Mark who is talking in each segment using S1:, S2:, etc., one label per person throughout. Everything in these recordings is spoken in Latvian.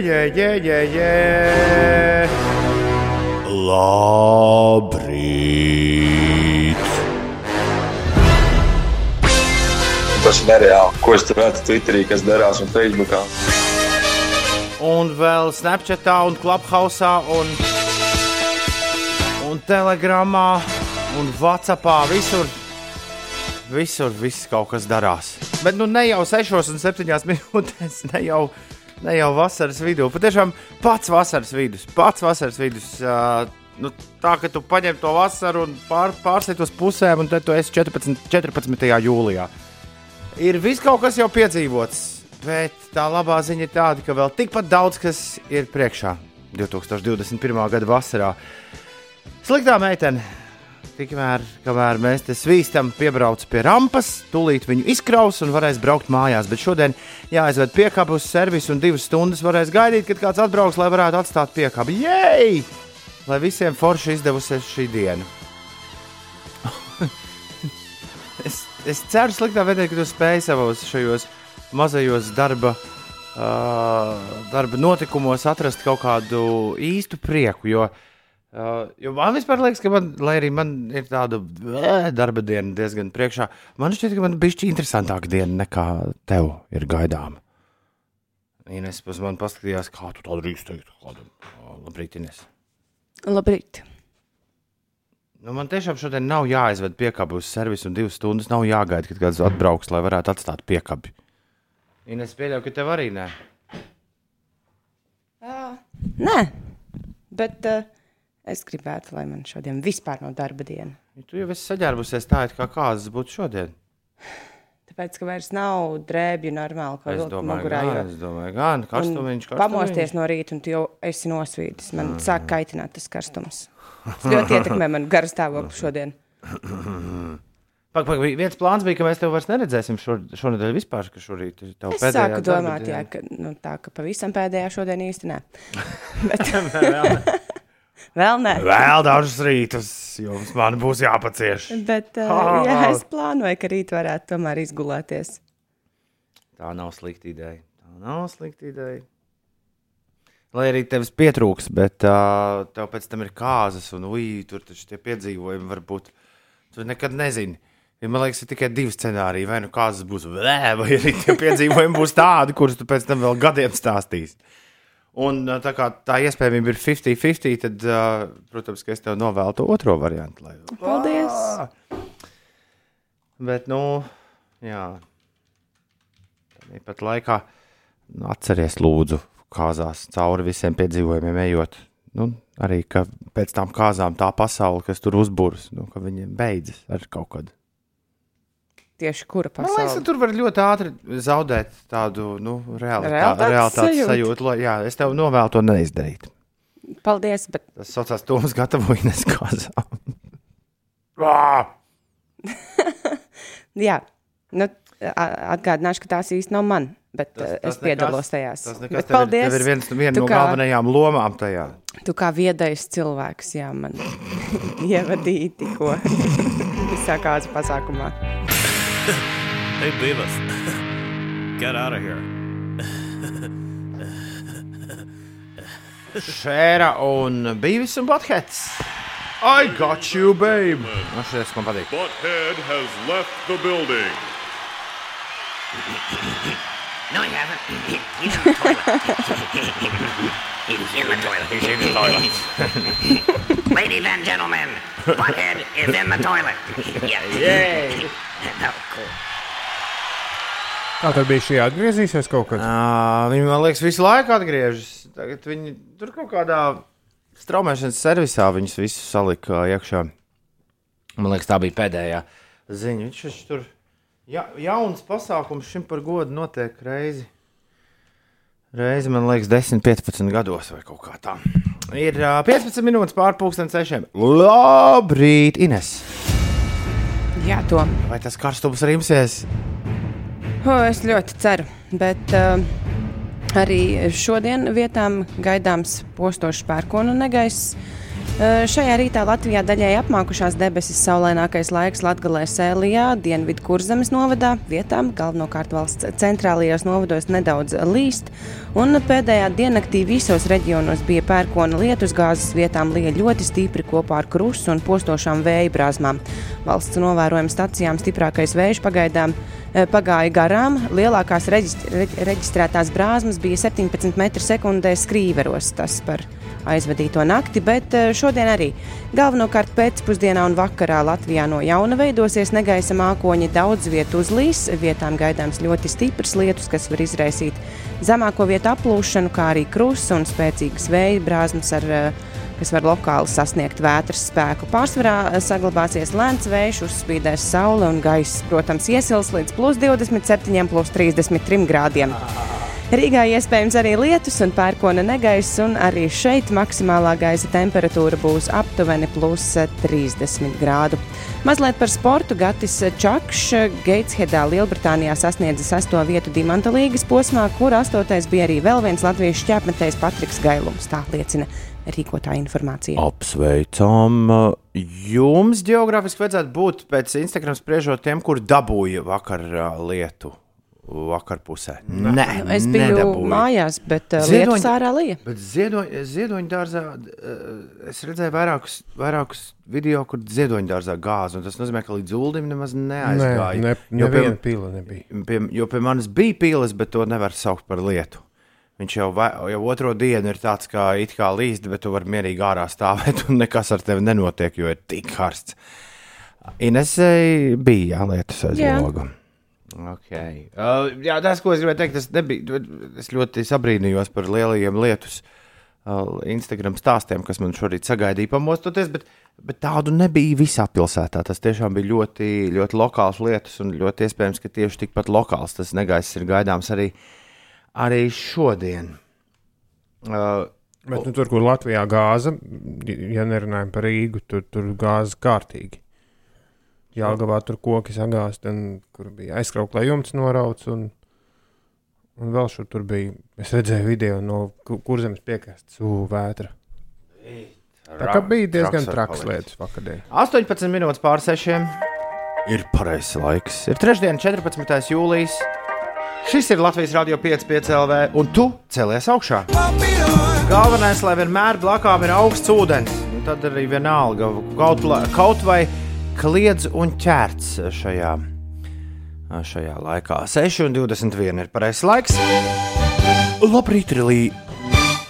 S1: jē, jē, jē, jē. Labrīt!
S2: Tas ir nereāli. Ko es tur redzu Twitterī, kas darās un Facebookā?
S1: Un vēl Snapchatā, un Clubhouse, un, un Telegramā, un Whatsappā. Visur, visur viss kaut kas darās. Bet nu ne jau 6 un 7 minūtēs, ne jau, ne jau vasaras vidū. Patiešām pats vasaras vidus, pats vasaras vidus. Uh, nu, tā ka tu paņem to vasaru un pār, pārsēdi uz pusēm, un tad tu esi 14, 14. jūlijā. Ir viss kaut kas jau piedzīvots, bet tā labā ziņa ir tāda, ka vēl tikpat daudz kas ir priekšā 2021. gada vasarā. Sliktā meitene, tikmēr, kamēr mēs te svīstam, piebrauc pie rampas, tūlīt viņu izkraus un varēs braukt mājās. Bet šodien jāaizved piekabu uz servisu un divas stundas varēs gaidīt, kad kāds atbrauks, lai varētu atstāt piekabu. Jej! Lai visiem forši izdevusies šī diena. es, es ceru, sliktā veidā, ka tu spēj savos šajos mazajos darba, uh, darba notikumos atrast kaut kādu īstu prieku. Jo, uh, jo man vispār liekas, ka, man, lai arī man ir tāda uh, darba diena diezgan priekšā, man šķiet, ka man bija šī interesantāka diena nekā tev ir gaidāma. Ines pēc man paskatījās, kā tu to drīkst teikt. Kādam. Labrīt, Ines.
S3: Labrīt!
S1: Nu, man tiešām šodien nav jāizved piekabi uz servisu un divas stundas. Nav jāgaida, kad kāds atbrauks, lai varētu atstāt piekabi. Ines pieļauju, ka tev arī nē.
S3: Nē, bet uh, es gribētu, lai man šodien vispār nav darba diena.
S1: Ja tu jau esi saģērbusies tā, it kā kāzas būtu šodien.
S3: Tāpēc, ka vairs nav drēbju normāli, kā
S1: Es domāju,
S3: mugurā. jo-
S1: es domāju, gan karstumiņš,
S3: Un Pamosties no rīta, un tu jau esi nosvīdis. Man mm. sāk kaitināt tas karstums. Tas ļoti ietekmē manu garu stāvokli šodien.
S1: Pak, pak, viens plāns bija, ka mēs tevi vairs neredzēsim šo, šonadēļ vispār, ka šorīt ir tava
S3: Es
S1: pēdējā
S3: sāku domāt, jā, ka, nu, tā, ka pavisam pēdējā šodien īsti nē. Bet
S1: Vēl,
S3: vēl nē.
S1: vēl dažus rītus jums man būs jāpacieš.
S3: Bet, uh, jā, es plānoju, ka rīt varētu tomēr izgulēties.
S1: Tā nav slikta ideja. Tā nav slikta ideja. Lai arī tevis pietrūks, bet uh, tev pēc tam ir kāzas, un ui, tur taču tie piedzīvojumi var būt. Tu nekad nezini. Ja, man liekas, ir tikai divi scenāriji. Vai nu kāzas būs vēlē, vai arī tie piedzīvojumi būs tādi, kurus tu pēc tam vēl gadiem stāstīsi. Un tā kā tā iespējamība ir 50-50, tad, uh, protams, es tev novēlu to otro variantu. Lai...
S3: Paldies!
S1: Bet, nu, jā. Tāpat laikā nu, atceries, lūdzu, kāzās cauri visiem piedzīvojumiem ejot. Nu, arī pēc tam kāzām tā pasaule, kas tur uzbūvēs, nu, ka viņi beidzas ar kaut kādu.
S3: Tieši kura
S1: Man liekas, ka
S3: pasaule?
S1: tur var ļoti ātri zaudēt tādu nu, realitā,
S3: Realitātes
S1: realitātes
S3: sajūtu.
S1: sajūtu. Lai- Jā, es tev novēlu to neizdarīt.
S3: Paldies, bet
S1: Tas saucās Toms gatavojas kāzām.
S3: Jā, nu, atgādināšu, ka tās īsti nav man, bet
S1: Tas-
S3: tas,
S1: tas
S3: es piedalos tajās.
S1: Tas
S3: Bet
S1: nekas, tev ir,
S3: paldies!
S1: tev ir viens, viena no
S3: kā-
S1: galvenajām lomām tajā.
S3: Tu kā viedais cilvēks, jā, man ievadīji tikko visā kāzu pasākumā.
S4: Hey, Beavis, get out of here.
S1: Šēra un Beavis un Buttheads. I got you, babe! Nu, šis man.
S5: Butthead has left the building.
S6: No, he hasn't. He's in the toilet. He's in the toilet. He's in the toilet. Ladies and gentlemen, Butthead is in the toilet. Yes.
S1: Yay!
S6: that was oh, cool.
S7: Kā tur bija šī atgriezīsies kaut kad?
S1: Uh, viņi man liekas, visu laiku atgriežas. Tagad viņi tur kaut kādā straumēšanas servisā viņus visus salika iekšā. Man liekas, tā bija pēdējā ziņa. Viņš taču tur ja, jauns pasākums šim par godu notiek reizi. Reizi, man liekas, 10, 15 gados vai kaut kā tā. Ir uh, 15 minūtes pārpusdienas sešiem. Labrīt, Ines!
S3: Jā, to
S1: Vai tas karstums rimsies?
S3: O, es ļoti ceru. Bet uh, arī šodien vietām gaidāms postošs pērkonu negaiss. Šajā rītā Latvijā daļai apmākušās debesis, saulainākais laiks Latvijā, Sēlijā, Dienvidu kurzemes novadā, vietām galvenokārt valsts centrālajos novados nedaudz līst. Un pēdējā diennaktī visos reģionos bija pērkona lietus, gāzes vietām lija ļoti stipri kopā ar krustu un postošām vēja brāzmām. Valsts novērojuma stacijām stiprākais vējš pagaidām pagāja garām. Lielākās reģist- reģ- reģistrētās brāzmas bija 17 m2 skrīveros. Tas par aizvadīto nakti, bet eh, šodien arī galvenokārt pēcpusdienā un vakarā Latvijā no jauna veidosies negaisa mākoņi. Daudz vietu uzlīs, vietām gaidāms ļoti stiprs lietus, kas var izraisīt zemāko vietu aplūšanu, kā arī krusts un spēcīgas vēja brāzmas ar eh, kas var lokāli sasniegt vētras spēku. Pārsvarā eh, saglabāsies lēns vējš, uzspīdēs saule un gaiss, protams, iesils līdz plus 27, plus 33 grādiem. Rīgā iespējams arī lietus un pērkona negaiss, un arī šeit maksimālā gaisa temperatūra būs aptuveni plus 30 grādu. Mazliet par sportu. Gatis Čakšs Geitshedā, Lielbritānijā sasniedza sesto vietu Dimanta līgas posmā, kur astotais bija arī vēl viens latviešu šķēpmetējs Patriks Gailums. Tā liecina rīkotāja informācija.
S1: Apsveicam! Jums geogrāfiski vajadzētu būt pēc Instagram spriežot tiem, kur dabūja vakar ā, lietu. Vakar pusē. Nē,
S3: Nu, Es biju
S1: nedabūju.
S3: mājās, bet uh,
S1: Ziedoņa-
S3: ārā lija.
S1: Bet ziedoņa, ziedoņa dārzā eh, es redzēju vairākus, vairākus video, kur ziedoņa dārzā gāzi. un Tas nozīmē, ka līdz ūdenim nemaz
S7: Nē,
S1: neaizgāja.
S7: ne,
S1: Jo pie-
S7: pila nebija.
S1: pie, jo pie manis bija pīlis, bet to nevar saukt par lietu. Viņš jau, vai, jau otro dienu ir tāds, kā it kā līst, bet tu vari mierīgi ārā stāvēt, un nekas ar tevi nenotiek, jo ir tik karsts. Inesēji bija jālietas aiz
S3: Jā.
S1: Okay. Uh, jā, tas, ko es gribēju teikt, tas nebija. Es ļoti sabrīnījos par lielajiem lietus uh, Instagram stāstiem, kas man šorīt sagaidīja pamostoties, bet, bet tādu nebija visā pilsētā. Tas tiešām bija ļoti, ļoti lokāls lietus, un ļoti iespējams, ka tieši tikpat lokāls tas negaiss ir gaidāms arī, arī šodien. Uh,
S7: Bet nu, tur, kur Latvijā gāza, ja nerunājam par Rīgu, tur, tur gāza kārtīgi. Jāgavā tur koki sagāzt, un kur bija aizkrauklē jumts norauts, un, un vēl šur tur bija, es redzēju video no ku- kurzemes piekastes, ū, vētra. Tā kā bija diezgan traks
S1: palicis.
S7: lietas vakardien.
S1: 18 minūtes pār 6. Ir pareizs laiks. Ir trešdiena, 14. jūlijas. Šis ir Latvijas Rādio 5,5 LV, un tu celies augšā. Galvenais, lai vienmēr blakām ir augsts ūdens. Un tad arī vienalga, kaut, kaut vai kliedz un ķērts šajā, šajā laikā. 6,21 ir pareizs laiks. Labrīt, Rīga!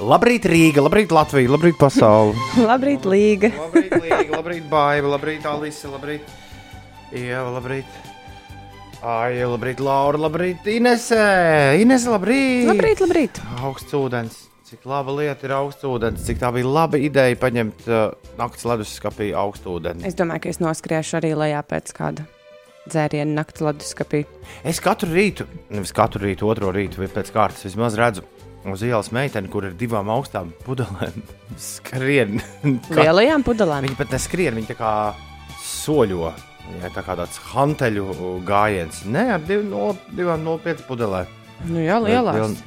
S1: Labrīt, Rīga! Labrīt, Latvija! Labrīt, pasaule!
S3: Labrīt, Līga!
S1: Labrīt, Līga, labrīt, Baiva, labrīt, Alise, labrīt, Ieva, labrīt. Ai, labrīt, Laura, labrīt, Inese, Inese, labrīt.
S3: Labrīt, labrīt!
S1: Augsts ūdens. Cik laba lieta ir augsts ūdens. Cik tā bija laba ideja paņemt uh, naktas leduskapī augstu ūdeni.
S3: Es domāju, ka es noskriešu arī lejā pēc kāda dzēriena naktas leduskapī.
S1: Es katru rītu, nevis katru rītu, otro rītu, pēc kārtas vismaz redzu uz ielas meiteni, kur ir divām augstām pudelēm. Skrien.
S3: Lielajām pudelēm.
S1: Viņi pat neskrien, viņi tā kā soļo. Ja, tā kā tāds hanteļu gājiens. Nē, ar 2,05 pudelē.
S3: Nu jā, lielās.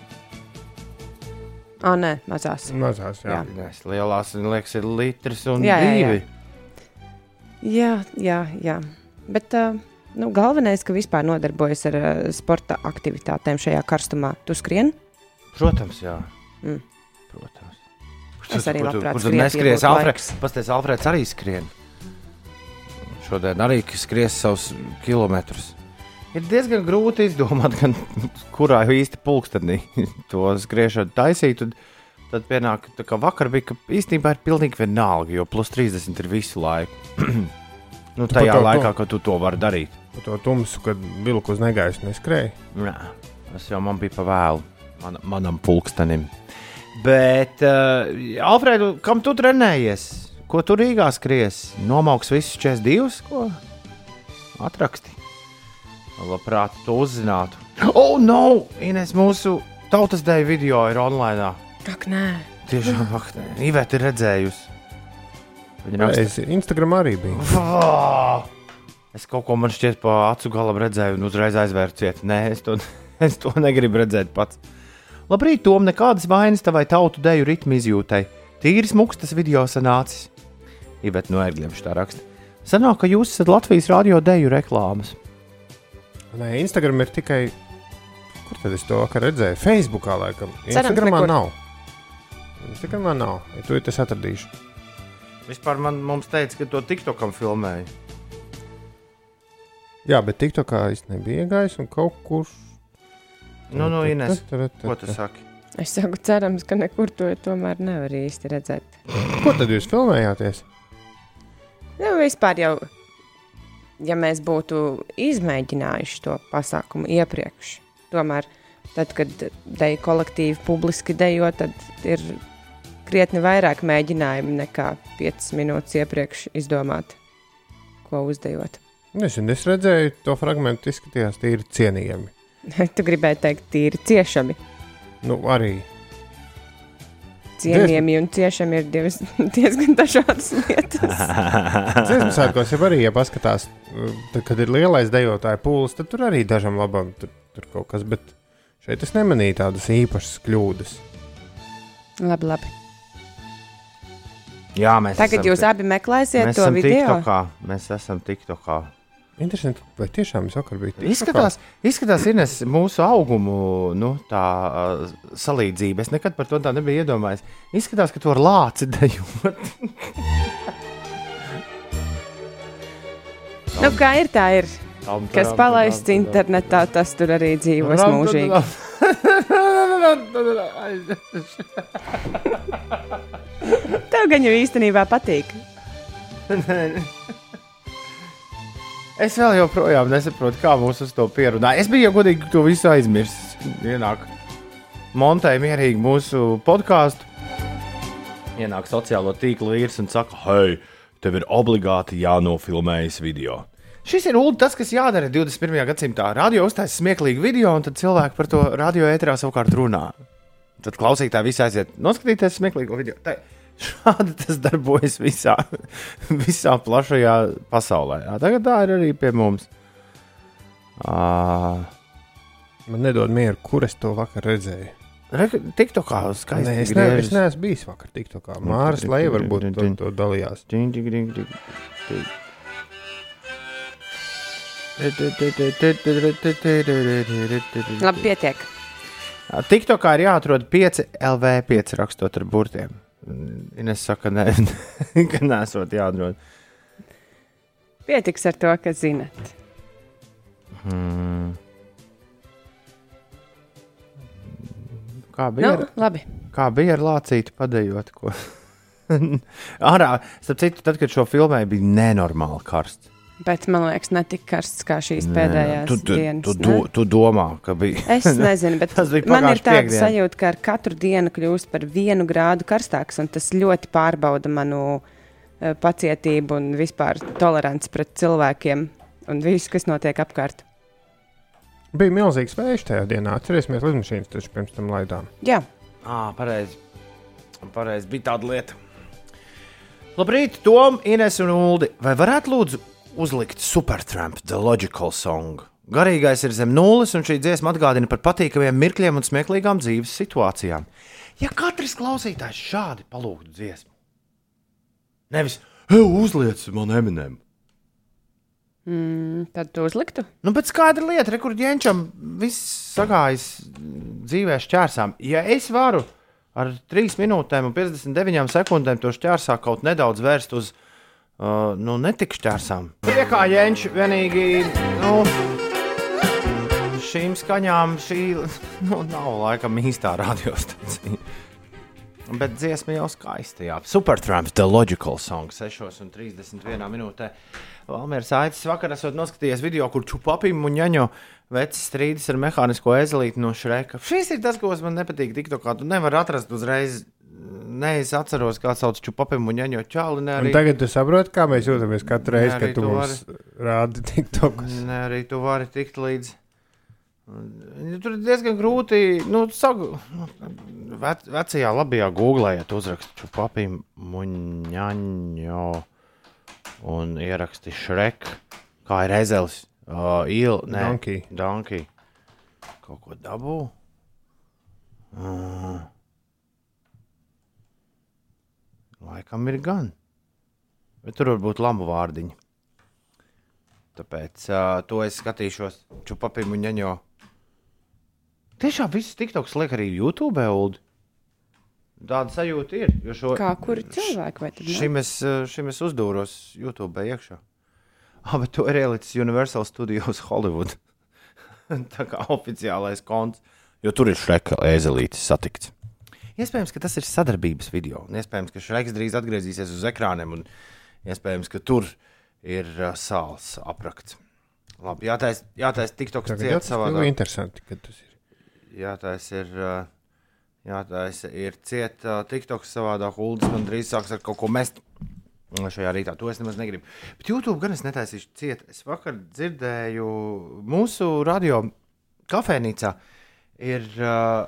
S3: Ah, nē, mazās.
S7: Mazās, jā.
S3: Jā.
S1: Nē, lielās, man liekas, ir litrs un
S3: Jā, jā, jā.
S1: divi.
S3: Jā, jā, jā. Bet uh, nu, galvenais, ka vispār nodarbojas ar uh, sporta aktivitātēm šajā karstumā. Tu skrien?
S1: Protams, jā.
S3: Mm.
S1: Protams.
S3: Es arī
S1: Kur
S3: labprāt
S1: kur tu
S3: skrietu, ja
S1: neskries, Alfreds? Pastāstiet, Alfreds arī skrien. Šodien arī skries savus kilometrus. Ir diezgan grūti izdomāt, gan, kurā īsti pulkstenī to skriešanu taisīt. un Tad pienāk, tā kā vakar bija, ka īstenībā ir pilnīgi vienalga, jo plus 30 ir visu laiku. nu,
S7: Tu
S1: tajā laikā, kad tu to vari darīt.
S7: Pa to tumsu, kad vilku uz negaisu neskrēja.
S1: Nē, tas jau man bija pa vēlu man, manam pulkstenim. Bet, uh, Alfredu, kam tu trenējies? Ko tu Rīgā skries? Nomauks visus 42? Ko? Atraksti. Labprāt, to uzzinātu. Oh, no! Ines, mūsu tautas dēļ video ir online.
S3: Ak, nē.
S1: Tiešām, ak, nē, Iveta ir redzējusi. Viņa raksta,
S7: Es Instagram arī biju.
S1: Vā! Es kaut ko man šķiet pa acu galam redzēju, un uzreiz aizvēru ciet. Nē, es to, es to negribu redzēt pats. Labrīt, Tom, nekādas vainas tavai tautu deju ritmu izjūtai. Tīri smuks tas video sanācis. Iveta no ērgļiem tā raksta. Sanāk, ka jūs esat Latvijas radio deju reklāmas.
S7: Nē, Instagram ir tikai. Kur tad es to vakar redzēju? Facebookā laikam.
S3: Cerams,
S7: Instagramā
S3: nekur.
S7: nav. Instagramā nav. Ja tu tas atradīšu.
S1: Vispār man mums teica, ka to TikTokam filmēja.
S7: Jā, bet TikTokā es nebiju iegājis un kaut kur.
S1: Nu, nu, Ines, ko tu saki?
S3: Es saku, cerams, ka nekur to tomēr nevar īsti redzēt.
S7: Kur tad jūs filmējāties?
S3: Nu, vispār jau, ja mēs būtu izmēģinājuši to pasākumu iepriekš, tomēr, tad, kad deju kolektīvi publiski dejo, tad ir krietni vairāk mēģinājumu nekā 5 minūtes iepriekš izdomāt, ko uzdejot.
S7: Nezinu, es redzēju to fragment, izskatījās tīri cienījami.
S3: tu gribēji teikt, tīri ciešami.
S7: Nu, arī.
S3: Cienījami un ciešami ir divas diezgan dažādas lietas.
S7: Dziesmu svētkos jau arī, ja paskatās, tad, kad ir lielais dejotāju pūlis, tad tur arī dažam labam tur, tur kaut kas, bet šeit es nemanīju tādas īpašas kļūdas.
S3: labi, labi.
S1: Jā, mēs
S3: Tagad
S1: esam
S3: jūs abi meklēsiet
S1: mēs
S3: to video.
S1: TikTokā. Mēs esam TikTokā.
S7: Interesanti, vai tiešām vakar biju TikTokā?
S1: Izskatās, izskatās Ines, mūsu augumu nu, tā, uh, salīdzība. Es nekad par to tā nebiju iedomājies. Izskatās, ka to ar lāci dejot.
S3: Nu, kā ir, tā ir. Kas palaists internetā, tas tur arī dzīvos mūžīgi. Tev gan jau īstenībā patīk.
S1: Es vēl joprojām nesaprotu, kā mūs uz to pierunāja. Es biju jau godīgi to visu aizmirsis. Ienāk montēja mierīgi mūsu podkāstu. Ienāk sociālo tīklu vīrs un saka, hei, tev ir obligāti jānofilmējas video. Šis ir ulu, tas, kas jādara 21. gadsimtā. Radio uztaisīs smieklīgu video, un tad cilvēki par to radio ēterā savukārt runā. Tad klausītāji visi aiziet noskatīties smieklīgo video. Tā, šādi tas darbojas visā, visā plašajā pasaulē. Jā, tagad tā ir arī pie mums. Uh,
S7: Man nedod mieru, kur es to vakar redzēju.
S1: TikTokā skaisti.
S7: Nē, es, ne, es neesmu bijis vakar TikTokā. Māris Leja varbūt to, to dalījās.
S3: Labi, pietiek.
S1: TikTokā ir jāatrod 5 LV, 5 rakstot ar burtiem. Ines saka, nē, ka nesot jāatrod.
S3: Pietiks ar to, ka zinat.
S1: Hmm. Kā bija?
S3: Nu,
S1: ar-
S3: labi.
S1: Kā bija ar lācīti padējot? Ko? Ārā, starp citu, tad, kad šo filmēju, bija nenormāli karsts.
S3: Bet man liekas, ne tik karsts kā šīs pēdējās
S1: tu, tu,
S3: dienas.
S1: tu, tu, tu domā, ka bija.
S3: Es nezinu, bet
S1: Tas bija
S3: man ir
S1: pagājuši
S3: tāda
S1: piekdien.
S3: sajūta, ka ar katru dienu kļūst par vienu grādu karstāks, un tas ļoti pārbauda manu uh, pacietību un vispār toleranci pret cilvēkiem un visu, kas notiek apkārt.
S7: Bija milzīgs vējš tajā dienā. Atcerēsimies, lidmašīnas taču pirms tam laidām.
S3: Jā,
S1: Ah, pareizi. Pareizi bija tāda lieta. Labrīt, Tom, Ines un Uldi. Vai varētu lūdzu uzlikt Supertramp, The Logical Song? Garīgais ir zem nulles, un šī dziesma atgādina par patīkamiem mirkļiem un smieklīgām dzīves situācijām. Ja katrs klausītājs šādi palūgtu dziesmu, nevis uzliec man eminēm.
S3: mm, tad tu uzliktu.
S1: Nu, bet skaidra lieta, re, kur ģēnčam viss sagājis dzīvē šķērsām. Ja es varu ar 3 minūtēm un 59 sekundēm to šķērsā kaut nedaudz vērst uz uh, nu, netik šķērsām. Tie kā ģēnči vienīgi. Nu, Šīm skaņām šī nu, nav laikam īstā radiostacija. Bet dziesma jau skaista. Jā. Supertramps, The Logical Song, 6,31 minūtē. Valmīrs Aicis vakar esot noskatījies video, kur čupapim un ņaņo vecs strīdus ar mehānisko ezelīti no Šreka. Šis ir tas, kas man nepatīk. TikTokā tu nevari atrast uzreiz. Nē, es atceros, kā sauc čupapim un ņaņo čāli. Ne
S7: Un
S1: arī,
S7: tagad tu saproti, kā mēs jūtamies katru reizi,
S1: arī
S7: kad tu
S1: tu
S7: mums rādi TikTokus.
S1: ne arī tu vari tikt līdz. Un, Tur ir diezgan grūti. Nu, sagu, vec, vecajā labajā googlē, ja tu uzraksti šo papīru muņaņo un ieraksti šrek, kā ir ezelis, uh, il, ne,
S7: Donkey.
S1: Donkey. Kaut ko dabū. Uh. Laikam ir gan. Bet tur var būt lamu vārdiņi. Tāpēc uh, to es skatīšos čupapim un ņaņo. Tiešām viss TikToks liek arī YouTube. Uld. Tāda sajūta ir. Šo,
S8: Kā kuri cilvēki vai tad ne?
S1: šim, es, šim es uzdūros YouTube iekšā. Ah, bet to ir ielicis Universal Studios Hollywood. Tā kā oficiālais konts, jo tur ir šreka ēzelītis satikts. Iespējams, ka tas ir sadarbības video. un Iespējams, ka Šreks drīz atgriezīsies uz ekrāniem, un iespējams, ka tur ir uh, sāls aprakts. Labi, jātais, jātais TikToks
S7: Tagad
S1: ciet
S7: tas
S1: savā
S7: ir interesanti, ka tas ir.
S1: Jātais ir, uh, jātais ir ciet uh, TikToks savādāk. Uldis man drīz sāks ar kaut ko mest. Šajā rītā to es nemaz negribu. Bet YouTube gan es netaisīšu ciet. Es vakar dzirdēju, mūsu radio kafejnīcā ir uh,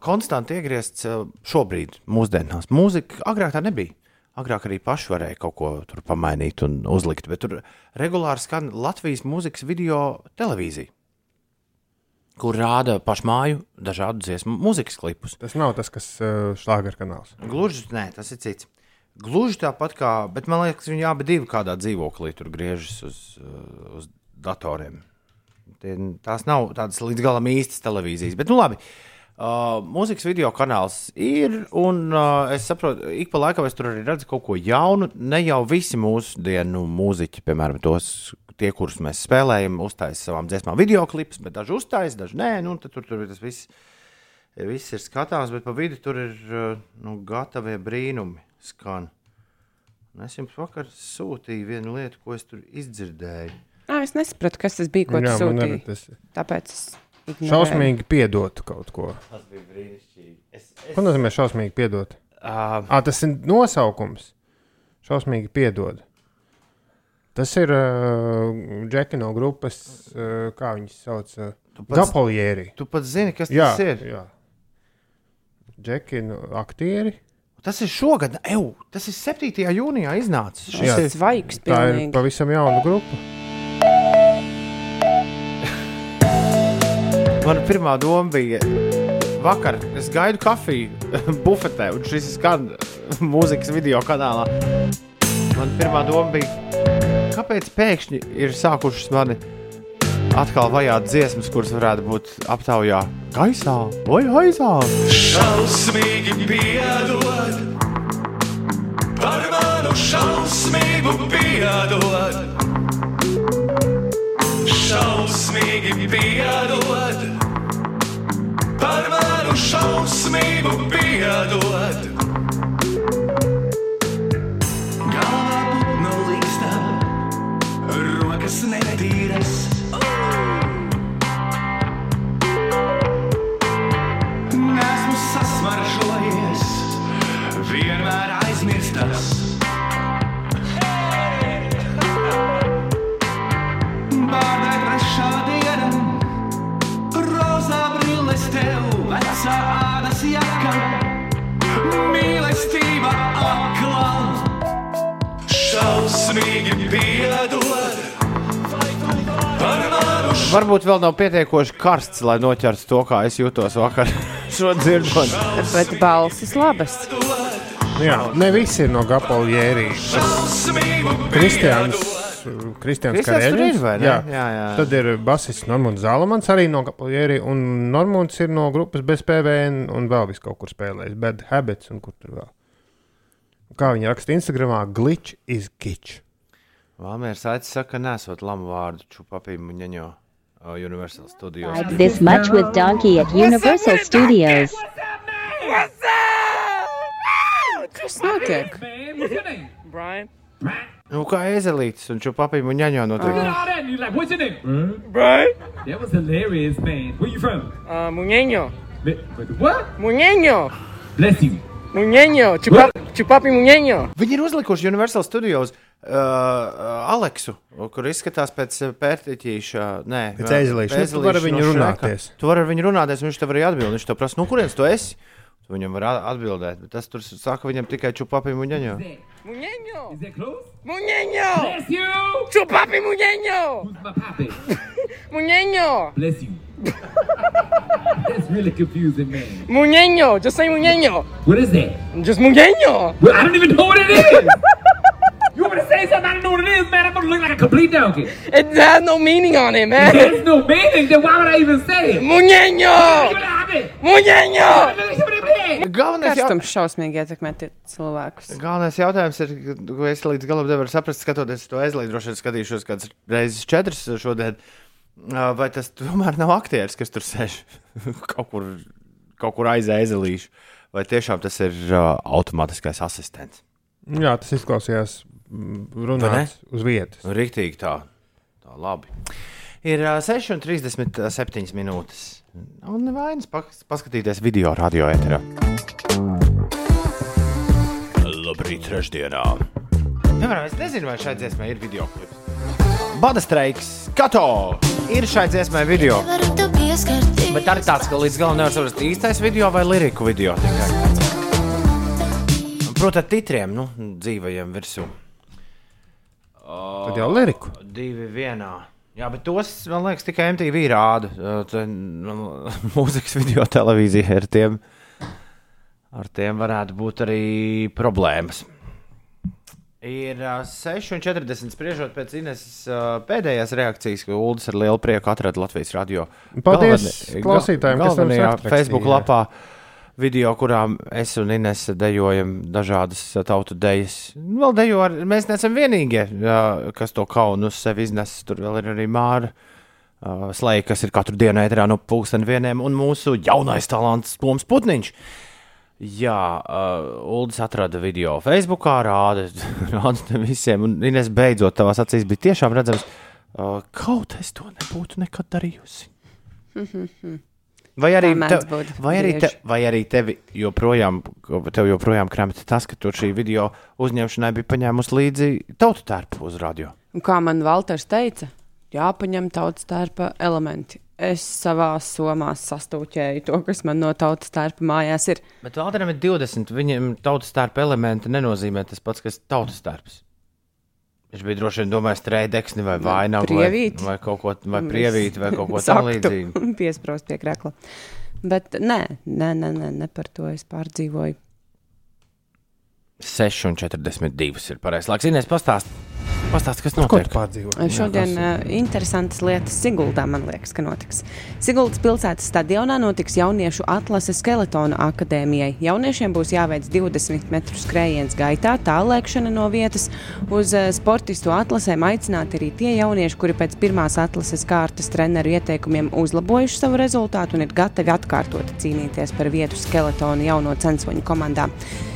S1: konstanti iegriezts uh, šobrīd, mūsdienās. Mūzika agrāk tā nebija. Agrāk arī paši varēja kaut ko tur pamainīt un uzlikt, bet tur regulāri skan Latvijas mūzikas video televīzija, kur rāda pašmāju dažādu dziesmu mūzikas klipus.
S7: Tas nav tas, kas uh, šlāger kanāls.
S1: Gluži nē, tas ir cits. Gluži tāpat kā, bet man liekas, viņi abi divi kādā dzīvoklī tur griežas uz, uz datoriem. Tie, tās nav tādas līdz galam īstas televīzijas. Bet, nu labi, uh, mūzikas video kanāls ir, un uh, es saprotu, ik pa laikam es tur arī redzu kaut ko jaunu. Ne jau visi mūsdienu mūziķi, piemēram, tos, tie, kurus mēs spēlējam, uztaisīja savām dziesmām video klipus, bet daži uztaisīja, daži nē, nu, tur, tur tas viss. Viss ir skatāms, bet pa vidu tur ir uh, nu, gatavie brīnumi. Skan. Un es jums vakar sūtīju vienu lietu, ko es tur izdzirdēju.
S8: Ā, es nesapratu, kas tas bija, ko
S7: Jā,
S8: tu sūtīji. Tāpēc es ignorēju.
S7: šausmīgi piedot kaut ko.
S1: Tas bija brīnišķīgi. Es, es,
S7: Ko nozīmē šausmīgi piedot?
S1: uh,
S7: À, tas ir nosaukums. Šausmīgi piedod. Tas ir uh, Džeki no grupas, uh, kā viņas sauc, uh,
S1: Tu pats-
S7: Gapolieri.
S1: tu pats zini, kas
S7: Jā,
S1: tas ir.
S7: jā. Džeki no aktieri.
S1: Tas ir šogad, eju, tas ir 7. jūnijā iznācis.
S7: Jā.
S8: Tas ir svaigs
S7: Tā ir
S8: pilnīgi.
S7: pavisam jauna grupa.
S1: Mana pirmā doma bija, vakar es gaidu kafiju bufetē, un šis skan mūzikas video kanālā. Man pirmā doma bija, kāpēc pēkšņi ir sākušas mani atkal vajāt dziesmas, kuras varētu būt aptaujā gaisā vai aizā.
S9: Šausmīgi piedod, par manu šausmību piedod. Šausmīgi piedod, par manu šausmību piedod.
S1: Varbūt vēl nav pietiekoši karsts, lai noķertu to, kā es jūtos vakar. Šo dzirdot,
S8: Bet balsis labas.
S7: Jā, ne visi ir no
S9: šausmību
S7: Kristians. Kristians
S1: ne?
S7: Jā.
S1: Jā, jā.
S7: Tad ir basists Normons Zalamans arī no Gapolieri, un Normons ir no grupas bez PVN un vēl vis kaut kur spēlējis. Bad Habits un kur tur vēl. Kā viņi raksta Instagramā, glitch is kitsch.
S1: Valmērs Aits saka, ka nesot lamu vārdu čupapīm un ņaņo uh, Universal Studios.
S10: This much with Donkey at Universal Studios.
S8: Kas notiek? Brian.
S1: Nu, kā ezelītis un čupapīm un ņaņo notiek.
S11: all that, and you're like, what's your name? Brian. That was hilarious, man. Where you from?
S8: Uh, Muñeño.
S11: What?
S8: Muñeño.
S11: Bless you.
S8: Muñeño. Chupapi muñeño.
S1: Viņi ir uzlikuši Universal Studios uh, uh, Aleksu, kur izskatās pēc uh, pērtiķīša. Nē,
S7: Pēc ezelīša. Nu, tu vari ar viņu
S1: Šreka.
S7: runāties.
S1: Tu vari ar viņu runāties, un viņš tev arī atbild. Viņš tev prasa, nu, kurienes tu esi? Tu viņam var atbildēt, bet tas tur saka viņam tikai čupapīm un ņaņo.
S8: Muñeño.
S11: Is that close?
S8: Muñeño.
S11: Bless you.
S8: Chupapi muñeño.
S11: Who's my papi?
S8: Muñeño.
S11: Bless you. That's really confusing, man.
S8: Muñeño. Just say muñeño.
S11: What is that?
S8: Just muñeño.
S11: Well, I don't even know what it is. You want me to say something? I don't know what it is, man. I'm gonna look like a complete donkey.
S8: It has no meaning on it, man.
S11: There's no meaning. Then why would I even say it?
S8: Muñeño! Muñeño!
S1: Galvenais jau-
S3: Karstums šausmīgi ietekmē cilvēkus.
S1: Galvenais jautājums ir, ko es līdz galam nevaru saprast, skatoties to aizlīdzi. Droši vien skatīšos kādas reizes četras šodien. Vai tas tomēr nav aktieris, kas tur sēž kaut kur, kaut kur aiz ezelīšu? Vai tiešām tas ir uh, automātiskais asistents?
S7: Jā, tas izklausījās mm, runāts uz vietas.
S1: Rīktīgi tā, tā labi. Ir uh, 6,37 minūtes. Un nevainas pas- paskatīties video radio ēterā. Labrīt, trešdienā. Piemēram, es nezinu, vai šai dziesmai ir video klips. Bada streiks, Kato! Ir šai dziesmai video. Bet arī tāds, ka līdz galam nevar saprast īstais video vai liriku video. tikai. Protams, titriem, nu, dzīvajiem virsū.
S7: Tad jau liriku.
S1: Divi vienā. Jā, bet tos, man liekas, tikai MTV rāda. Uh, nu, Mūzikas video televīzija ar tiem, ar tiem varētu būt arī problēmas. Ir uh, 6,40 spriežot pēc Ines uh, pēdējās reakcijas, ka Ulas ar lielu prieku atrada Latvijas radio.
S7: Paldies
S1: galveni-
S7: klausītājiem, kas mums atrakstīja.
S1: Facebook lapā. Video, kurā es un Ines dejojam dažādas uh, tautu dejas. Vēl dejo ar, mēs neesam vienīgie, jā, kas to kaunu uz sevi iznes. Tur vēl ir arī Māra uh, Slēja, kas ir katru dienu ēterā no pulksten vieniem, un mūsu jaunais talants Toms Putniņš. Jā, uh, Uldis atrada video Facebook, rāda, rāda visiem, un Ines beidzot tavās acīs bija tiešām redzams, uh, kaut es to nebūtu nekad darījusi. Vai arī,
S3: Tā mēdz
S1: te,
S3: būt
S1: vai, arī te, vai arī tevi joprojām, tev joprojām krāpjas tas, ka tu šī video uzņemšanai bija paņēmusi līdzi tautu tērpu uz radio?
S3: Un kā man Valters teica, jāpaņem tautas tērpa elementi. Es savā somā sastūķēju to, kas man no tautas tērpa mājās ir.
S1: Bet Valteram ir 20, viņam tautas tērpa elementi nenozīmē tas pats, kas tautas tērps. Viņš bija droši vien domājis trēdeksni vai vainagu vai, vai kaut ko vai prievīti vai kaut ko tamlīdzīgu.
S3: Piesprost pie krēkla. Bet nē, nē, nē, nē, ne par to es pārdzīvoju.
S1: 6,42 ir pareizais laiks. Ines, pastāst, pastāst, kas
S7: Ko
S1: notiek?
S7: tu pārdzīvo?
S3: Šodien uh, interesantas lietas Siguldā, man liekas, ka notiks. Siguldas pilsētas stadionā notiks jauniešu atlase skeletona akadēmijai. Jauniešiem būs jāveic 20 metru skrējiens gaitā, tālēkšana no vietas. Uz uh, sportistu atlasēm aicināti arī tie jaunieši, kuri pēc pirmās atlases kārtas treneru ieteikumiem uzlabojuši savu rezultātu un ir gatavi atkārtot cīnīties par vietu skeletona jauno censvoņu komandā.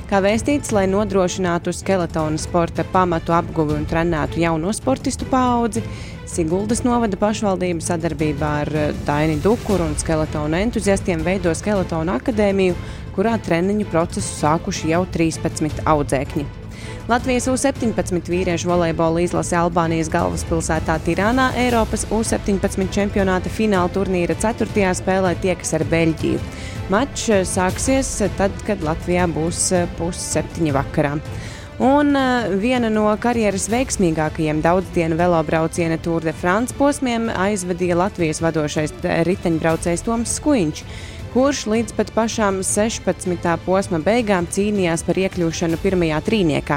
S3: Kā vēstīts, lai nodrošinātu skeletona sporta pamatu apguvi un trenētu jauno sportistu paudzi, Siguldas novada pašvaldība sadarbībā ar eh, Daini Dukuru un skeletona entuziastiem veido skeletona akadēmiju, kurā treniņu procesu sākuši jau 13 audzēkņi. Latvijas U-17 vīriešu volejbola izlase Albānijas galvaspilsētā Tirānā Eiropas U-17 čempionāta fināla turnīra 4. spēlē tiekas ar Beļģiju. Mačs eh, sāksies tad, kad Latvijā būs eh, pusseptiņi vakarā. Un uh, viena no karjeras veiksmīgākajiem daudzdienu velobrauciena Tour de France posmiem aizvadīja Latvijas vadošais eh, riteņbraucējs Toms Skuiņš, kurš līdz pat pašām 16. posma beigām cīnījās par iekļūšanu pirmajā trīniekā.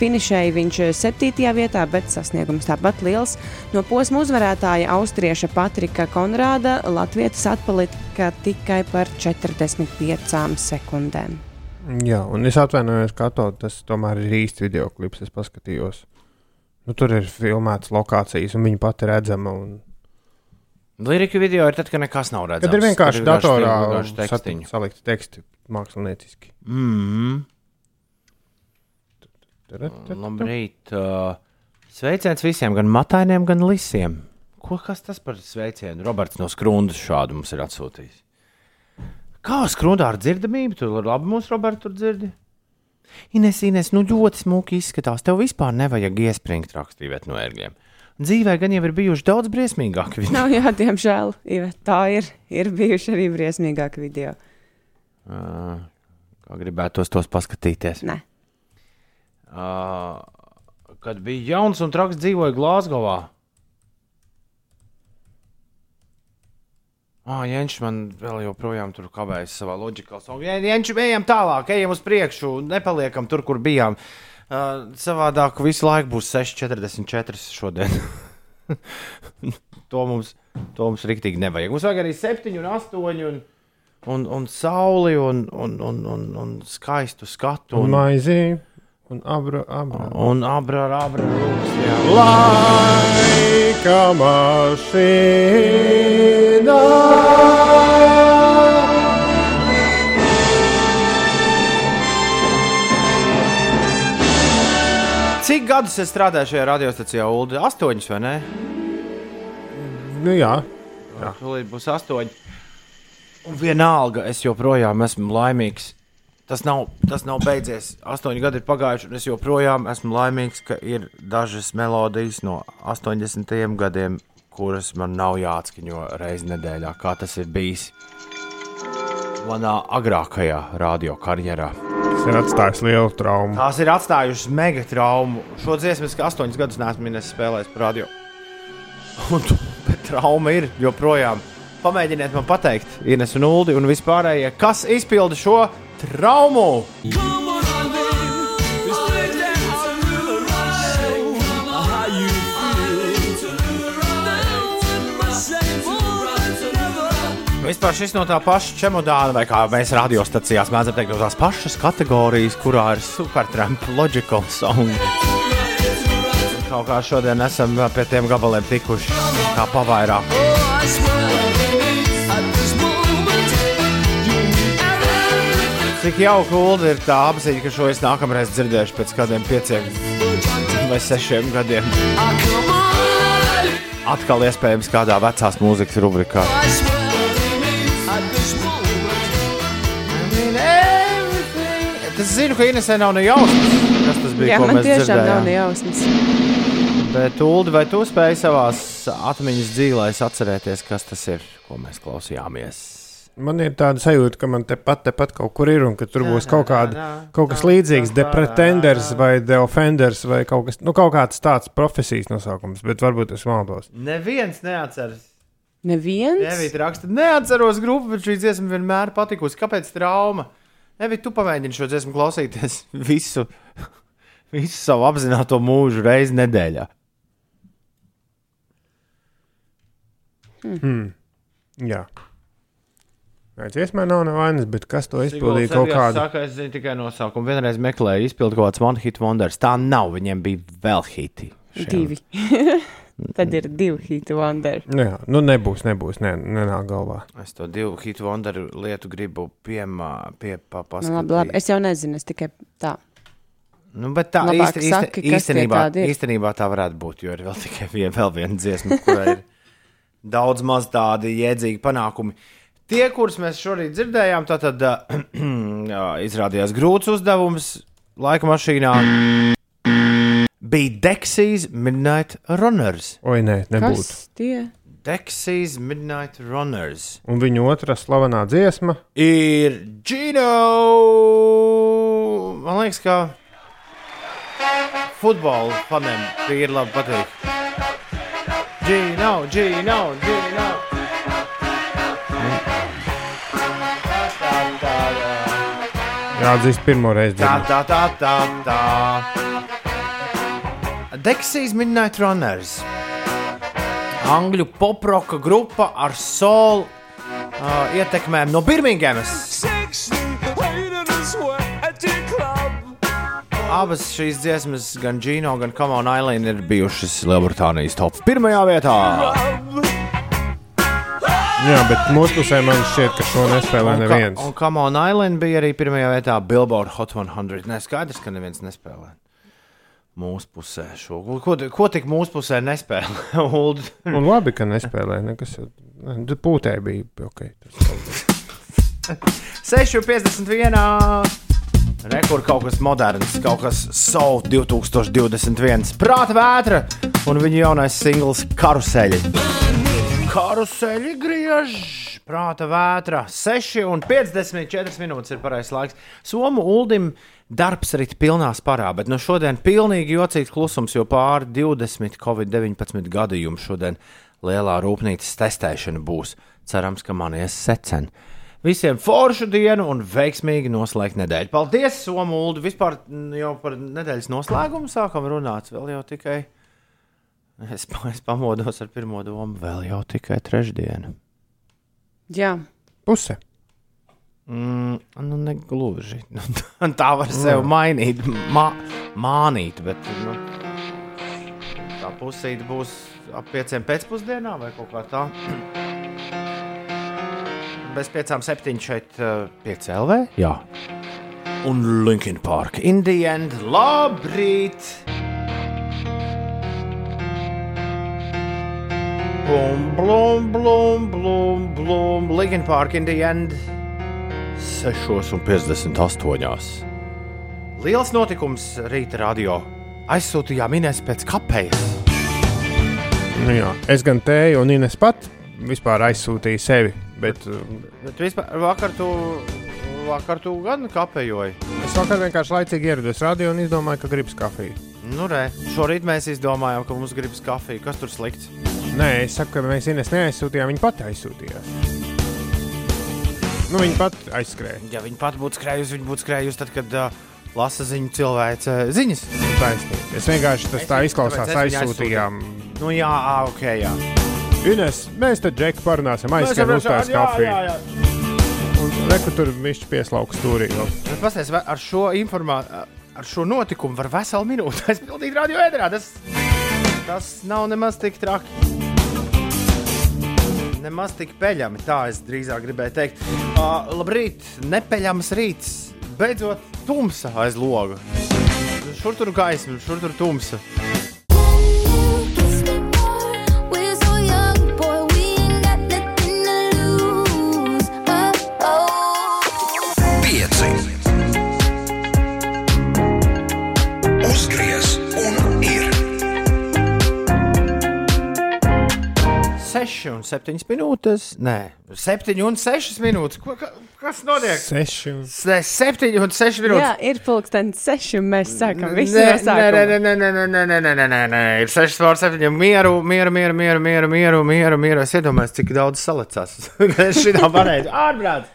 S3: Finišēja viņš 7. vietā, bet sasniegums tāpat liels. No posma uzvarētāja austrieša Patrika Konrāda Latvijas atpalika tikai par 45 sekundēm.
S7: Jā, un es atvainojos, ka tas tomēr ir īsts video klips. Es paskatījos. Nu, tur ir filmētas lokācijas, un viņa pati redzama. Un...
S1: Lirika video ir tad, kad nekas nav redzams.
S7: Kad ir vienkārši
S1: Kad
S7: datorā
S1: vienkārši
S7: salikti teksti mākslinieciski.
S1: Mm. Labrīt. Uh, sveiciens visiem, gan matainiem, gan lisiem. Ko kas tas par sveicienu? Roberts no Skrundas šādu mums ir atsūtījis. Kā skrundā ar dzirdamību? Tu labi mūsu Robertu tur dzirdi? Ines, Ines, nu ļoti smuki izskatās. Tev vispār nevajag iespringt rakstīt no ērgļiem. Dzīvē gan jau ir bijuši daudz briesmīgāki video.
S3: Nav, jā, diemžēl, tā ir. Ir bijuši arī briesmīgāki video.
S1: Uh, kā gribētu tos, tos paskatīties?
S3: Nē.
S1: Uh, kad bija jauns un traks, dzīvoja Glāzgovā. Ah, Jēnčs man vēl joprojām tur kavējas savā loģikā. Jēnčs, ejam tālāk, ejam uz priekšu, nepaliekam tur, kur bijām. Uh, savādāk visu laiku būs 6,44 šodien. to mums, to mums rīktīgi nevajag. Mums vajag arī 7 un 8 un, un, un sauli un, un, un, un, un skaistu skatu.
S7: Un maizi. Un abra, abra.
S1: Un abra, abra, rūks, jā.
S7: Laika mašīna.
S1: Cik gadus es strādāju šajā radiostacijā, Ulu? Astoņus vai ne?
S7: Nu, jā.
S1: Jā, tūlīt būs astoņi. Un vienalga, es joprojām esmu laimīgs. Tas nav, tas nav beidzies. Astoņi gadi ir pagājuši, un es joprojām esmu laimīgs, ka ir dažas melodijas no 80. gadiem, kuras man nav jāatskaņo reizes nedēļā, kā tas ir bijis manā agrākajā radio karjerā.
S7: Tas ir atstājis lielu traumu.
S1: Tās ir atstājušas mega traumu. Šo dziesmu es astoņus gadus neesmu spēlējis par radio. Un trauma ir joprojām. Pamēģiniet man pateikt, Ines un Uldi un vispārējie, kas izpilda šo traumu. Vispār šis no tā paša čemodāna, vai kā mēs radiostacijās mēdzam teikt, no tās pašas kategorijas, kurā ir supertramp, logical song. Kaut kā šodien esam pie tiem gabaliem tikuši, kā pavairāk. Cik jauka Ulu ir tā apziņa, ka šo es nākamreiz dzirdēšu pēc kādiem pieciem vai sešiem gadiem. Atkal iespējams kādā vecās mūzikas rubrikā. Es zinu, ka Inesē nav ne jausmas, kas tas bija.
S8: Jā, man tiešām nav
S1: dzirdējām.
S8: nejausmas.
S1: Bet, Ulu, vai tu spēj savā atmiņas dzīvēs atcerēties, kas tas ir, ko mēs klausījāmies?
S7: Man ir tāda sajūta, ka man tepat, tepat kaut kur ir, un ka tur būs kaut, kāda, kaut kas līdzīgs, The Pretenders vai The Offenders vai kaut kas nu, kaut kāds tāds profesijas nosaukums, bet varbūt es maldos.
S1: Neviens neatceras.
S8: Neviens?
S1: Nevīt raksta, neatceros grupu, bet šī dziesma vienmēr patikusi. Kāpēc trauma? Nevīt, tu pamēģini šo dziesmu klausīties visu, visu savu apzināto mūžu reizi nedēļā.
S7: Hmm. Jā. Nē, dziesmā nav nevainas, bet kas to izpildīja kaut kādu.
S1: Saka, es zinu tikai nosaukumu. Vienreiz meklēju, izpildīju kaut kāds one hit wonders. Tā nav, viņiem bija vēl hiti. šiem.
S8: Divi. Tad ir divi hitu wonder.
S7: Nu, jā, nu nebūs, nebūs, ne, nenāk galvā.
S1: Es to divu hitu wonderu lietu gribu piemā, pie, pa,
S8: Nu, labi, labi. Es jau nezinu, es tikai tā.
S1: Nu, bet tā
S8: Labāk
S1: īsti,
S8: saki,
S1: īsti, īstenībā, īstenībā tā varētu būt, jo ir vēl tikai vien, vēl viena dziesma, kurai ir daudz maz tādi jēdzīgi panākumi. Tie, kurus mēs šorīt dzirdējām, tātad jā, izrādījās grūts uzdevums laika mašīnā. Bija Dexijas Midnight Runners.
S7: Oi, nē, nebūtu.
S8: Kas tie?
S1: Dexijas Midnight Runners.
S7: Un viņa otrā slavenā dziesma
S1: ir Gino. Man liekas, ka futbola faniem tie ir labi patīk. Gino, Gino, Gino.
S7: jāatzīst pirmo reizi.
S1: Tā, tā, tā, tā, tā. Dexijas Midnight Runners. Angļu poproka grupa ar solu uh, ietekmēm no Birmingemas. Abas šīs dziesmas, gan Gino, gan Come on Island, ir bijušas Lielbritānijas top pirmajā vietā.
S7: Jā, bet mūsu pusē man šķiet, ka šo nespēlē
S1: Un, ka,
S7: neviens.
S1: un Come on Island bija arī pirmajā vietā Billboard Hot 100. Nē, skaidrs, ka neviens nespēlē. Mūsu pusē šo. Ko, ko, ko tik mūsu pusē nespēlē? Uld?
S7: Un labi, ka nespēlēja. Nekas, ne, pūtē bija ok. tas-
S1: 6,51. Rekur kaut kas moderns, kaut kas Soul 2021. Prāta vētra un viņa jaunais singls Karuseļi. Karuseļi griež, prāta vētra. 6,54 minūtes ir pareizais laiks. Somu Uldim darbs rīt pilnā sparā, bet no šodien pilnīgi jocīgs klusums, jo pāri 20 Covid-19 gadījumu šodien lielā rūpnīcas testēšana būs. Cerams, ka man ies secen. Visiem foršu dienu un veiksmīgi noslēgt nedēļu. Paldies, Somūldu! Vispār jau par nedēļas noslēgumu sākam runāt. Vēl jau tikai. Es, es pamodos ar pirmo domu, vēl jau tikai trešdiena.
S8: Jā,
S7: Puse.
S1: Mm, nu, negluži. Nu, Tā var sev mainīt, mā, mānīt, bet nu, tā pusīte būs ap pieciem pēcpusdienā vai kaut kā tā. Bez piecām, septiņām šeit, uh, pieci LV. Jā. Un Linkin Park. In the end, labrīt! Blum, blum, blum, blum, blum. Linkin Park in the end. 6,58. Liels notikums rīta radio. Aizsūtījām Inês pēc kapējas.
S7: Nu, jā. es gan tēju, un Ines pat vispār aizsūtīju sevi. Bet,
S1: Bet vispār, vakar tu, vakar tu gan kapējoji.
S7: es vakar vienkārši laicīgi ierados radio un izdomāju, ka gribas kafiju.
S1: Nu, re, šorīt mēs izdomājām, ka mums gribas kafiju. Kas tur slikts?
S7: Nē, es saku, ka mēs Ines neaizsūtījām, viņa pati aizsūtījās. Nu, viņa pati aizskrēja.
S1: Ja viņi pat būtu skrējusi, viņi būtu skrējusi tad, kad uh, lasa ziņu cilvēce uh, ziņas.
S7: Taisnība. Es vienkārši tas
S1: Es
S7: tā izklausās, aizsūtījām.
S1: Nu, jā, ok, jā.
S7: Ines, mēs te džeku parunāsim, aizskrēsim uztais kafiju. Un reku tur viņš pieslauks stūrī.
S1: Pasties, vai ar šo informāciju, ar šo notikumu var veselu minūti aizpildīt radio ēderā. Tas, tas nav nemaz tik traki. Nemaz tik peļami, tā es drīzāk gribēju teikt. Uh, labrīt, nepeļams rīts. Beidzot, tumsa aiz loga. Šur tur gaisma, šur tur tumsa. 6 un 7 minūtes. Nē, 7 un 6 minūtes. Ko, ka, kas notiek?
S7: Seši.
S1: Se- 7 un 6 minūtes.
S8: Jā, ir pulkstenis seši, un mēs sākam visu
S1: Nē,
S8: no sākuma.
S1: nē, nē, nē, nē, nē, nē, nē, nē, nē, nē. Ir 6 pār 7. Mieru, mieru, mieru, mieru, mieru, mieru, mieru, mieru. Es iedomājos, cik daudz salicās. šitā varēju. Ārprāt!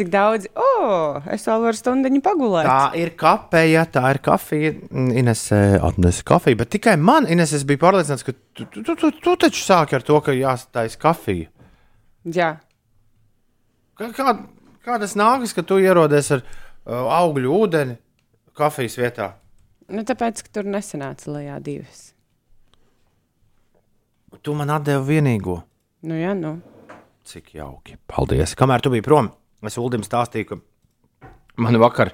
S8: Cik daudz? Oh, es vēl varu stundiņu pagulēt.
S1: Tā ir kafija, tā ir kafija. Ines eh, atnesa kafiju, bet tikai man, Ines, es biju pārliecināts, ka tu, tu, tu, tu, tu taču sāki ar to, ka jāstājas kafija.
S8: Jā,
S1: Kā, kā, kā tas nākas, ka tu ierodies ar uh, augļu ūdeni kafijas vietā?
S8: nu, tāpēc, ka tur nesanāca lejā divas.
S1: Tu man atdevi vienīgo.
S8: Nu, jā, nu.
S1: Cik jauki. Paldies. Kamēr tu biji prom, es Ulim stāstīju, ka man vakar,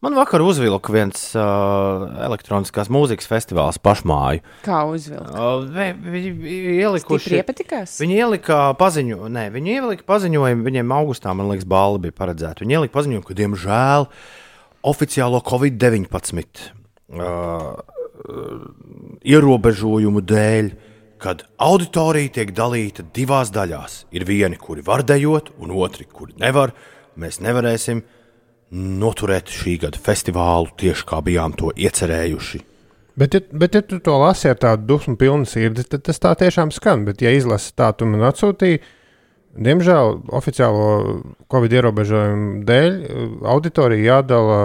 S1: man vakar uzvilka viens uh, elektroniskās mūzikas festivāls pašmāju.
S8: Kā uzvilkt?
S1: Uh, vi- Viņi ielikuši.
S8: Iepatikās?
S1: Viņi ielika paziņojumu, nē, viņi ielika paziņojumu, viņiem augustā, man liekas, balva bija paredzēta. Viņi ielika paziņojumu, ka, diemžēl, oficiālo Covid-19 uh, ierobežojumu dēļ, kad auditorija tiek dalīta divās daļās. Ir vieni, kuri var dejot, un otri, kuri nevar. Mēs nevarēsim noturēt šī gada festivālu tieši kā bijām to iecerējuši.
S7: Bet, ja, bet, ja tu to lasi ar tādu dusmu pilnu sirdi, tad tas tā tiešām skan. Bet, ja izlasi tā, tu man atsūtīji, diemžēl oficiālo Covid ierobežojumu dēļ auditorija jādala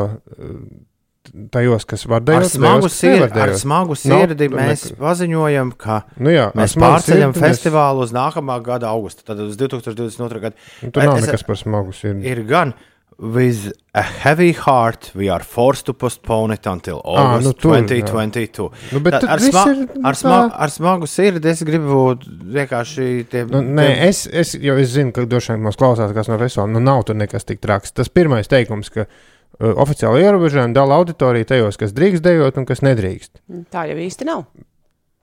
S7: tajos, kas var
S1: Ar
S7: dejot,
S1: smagu,
S7: tajos,
S1: sirdi, ar smagu
S7: Nav-
S1: sirdi mēs
S7: ne-
S1: paziņojam, ka
S7: Nu jā, ar
S1: mēs pārceļam
S7: sirdi mēs-
S1: festivālu uz nākamā gada augustu, tad uz 2022. gadu.
S7: Nu, tur nav
S1: Es-
S7: nekas par smagu sirdi.
S1: Ir gan. With a heavy heart, we are forced to postpone it until
S7: Ā,
S1: August
S7: nu tur, jā.
S1: 2022.
S7: Nu, bet
S1: Tad ar, sma
S7: ir,
S1: ar, sma
S7: tā.
S1: ar smagu sirdi es gribu vienkārši tiem.
S7: Nu, nē,
S1: tiem-
S7: es, es jau es zinu, ka droši vien mums klausās kas no festivāla. Nu, nav tur nekas tik traks. Tas pirmais teikums, ka uh, oficiāli ierobežojumi dala auditoriju tajos, kas drīkst dejot un kas nedrīkst.
S8: Tā jau īsti nav.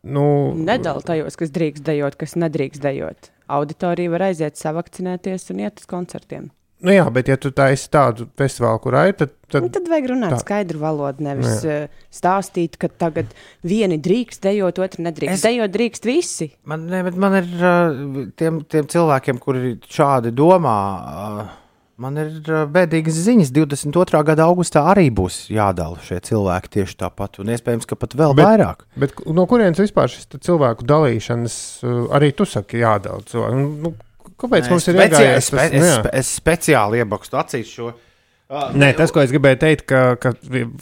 S7: Nu,
S8: Nedala tajos, kas drīkst dejot, kas nedrīkst dejot. Auditorija var aiziet, savakcinēties un iet uz koncertiem.
S7: nu jā, bet ja tu taisi tādu festivālu, kurā ir, tad, tad,
S8: Nu, tad vajag runāt
S7: tā.
S8: skaidru valodu, nevis
S7: Jā.
S8: uh, stāstīt, ka tagad vieni drīkst dejot, otru nedrīkst.
S1: Es-.
S8: Dejot drīkst visi.
S1: Man, ne, bet man ir uh, tiem, tiem cilvēkiem, kuri šādi domā. Uh, Man ir bēdīgas ziņas. 22. gada augustā arī būs jādala šie cilvēki tieši tāpat, un iespējams, ka pat vēl
S7: Bet-
S1: vairāk.
S7: bet no kurienes vispār šis cilvēku dalīšanas, arī tu saki, jādala cilvēku? Nu, Kāpēc
S1: Nē,
S7: mums ir
S1: speci-
S7: iegājies
S1: Es, spe, es,
S7: jā.
S1: spe, es speciāli iebakstu acīs šo. Uh,
S7: Nē, tas, ko es gribēju teikt, ka, ka,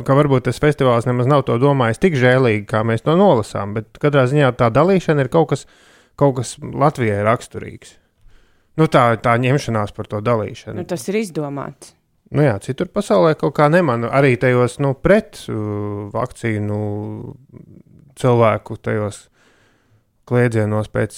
S7: ka varbūt tas festivāls nemaz nav to domājis tik žēlīgi, kā mēs to nolasām. Bet katrā ziņā tā dalīšana ir kaut kas, kaut kas Latvijai raksturīgs. Nu, tā, tā ņemšanās par to dalīšanu.
S3: Nu, tas ir izdomāts.
S7: Nu, jā, citur pasaulē kaut kā nemanu. Arī tajos nu, pret uh, vakcīnu cilvēku tajos klēdzienos pēc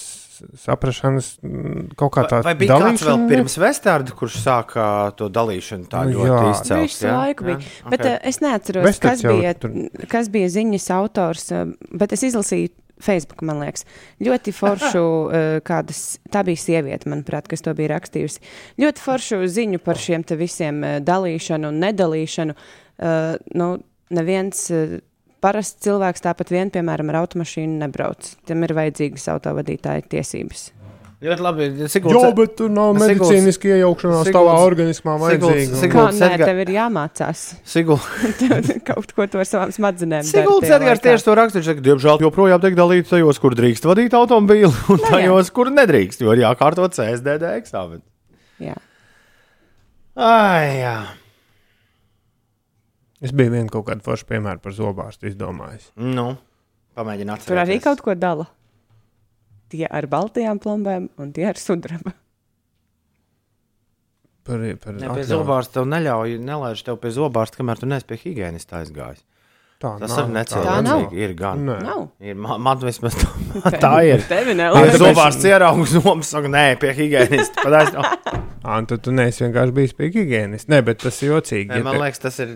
S7: saprašanas mm, kaut kā tā
S1: Vai bija kāds vēl pirms Vestārda, kurš sāka to dalīšanu tā
S7: Nu,
S1: ļoti
S7: jā.
S1: izcelt?
S3: Visu laiku bija.
S1: Jā?
S3: Bet
S1: Ok.
S3: uh, es neatceros,
S7: Vestards
S3: kas bija,
S7: tur-
S3: kas bija ziņas autors, uh, bet es izlasīju. Facebook, man liekas, ļoti foršu, uh, kādas, tā bija sieviete, manuprāt, kas to bija rakstījusi. Ļoti foršu ziņu par šiem te visiem dalīšanu un nedalīšanu. Uh, nu, neviens uh, parasts cilvēks tāpat vien, piemēram, ar automašīnu nebrauc. Tam ir vajadzīgas autovadītāja tiesības.
S1: Ļoti labi.
S7: Jā, bet tur nav medicīniski iejaukšanās tavā organismā vajadzīga.
S3: Kā nē, tev ir jāmācās.
S1: Sigulda.
S3: Tev kaut ko to ar savām smadzenēm.
S1: Sigulds Edgars tieši to raksta. Viņš saka, diemžēl joprojām tiek dalīts tajos, kur drīkst vadīt automobīli, un
S3: Nu, jā.
S1: tajos, kur nedrīkst, jo ir jākārto CSDD eksāmeni.
S3: Jā.
S1: Ai, jā.
S7: Es biju vienu kaut kādu foršu piemēru par zobārstu izdomājis.
S1: Nu, atcerēties.
S3: Tur arī kaut ko dala. Tie ar baltajām plombēm un tie ar sudraba.
S7: Par, par
S1: Ne, pie zobārsta tev neļauj, nelaiž tev pie zobārsta, kamēr tu neesi pie higienista aizgājis.
S7: Tā
S1: Tas
S7: nav,
S1: ir
S7: tā
S1: necilvēcīgi. Ir gan.
S7: Nē.
S3: Nav.
S1: Ir, man, man vismaz tā, tā ir.
S3: Tevi
S1: Ja
S3: nelaiž.
S1: zobārsts ierauga zobus, saka, nē, pie higienista. Padāc, no.
S7: Tad tu neesi vienkārši bijis pie higiēnista. Nē, bet tas ir jocīgi.
S1: Nē,
S7: ja
S1: man
S7: te-
S1: liekas, tas ir.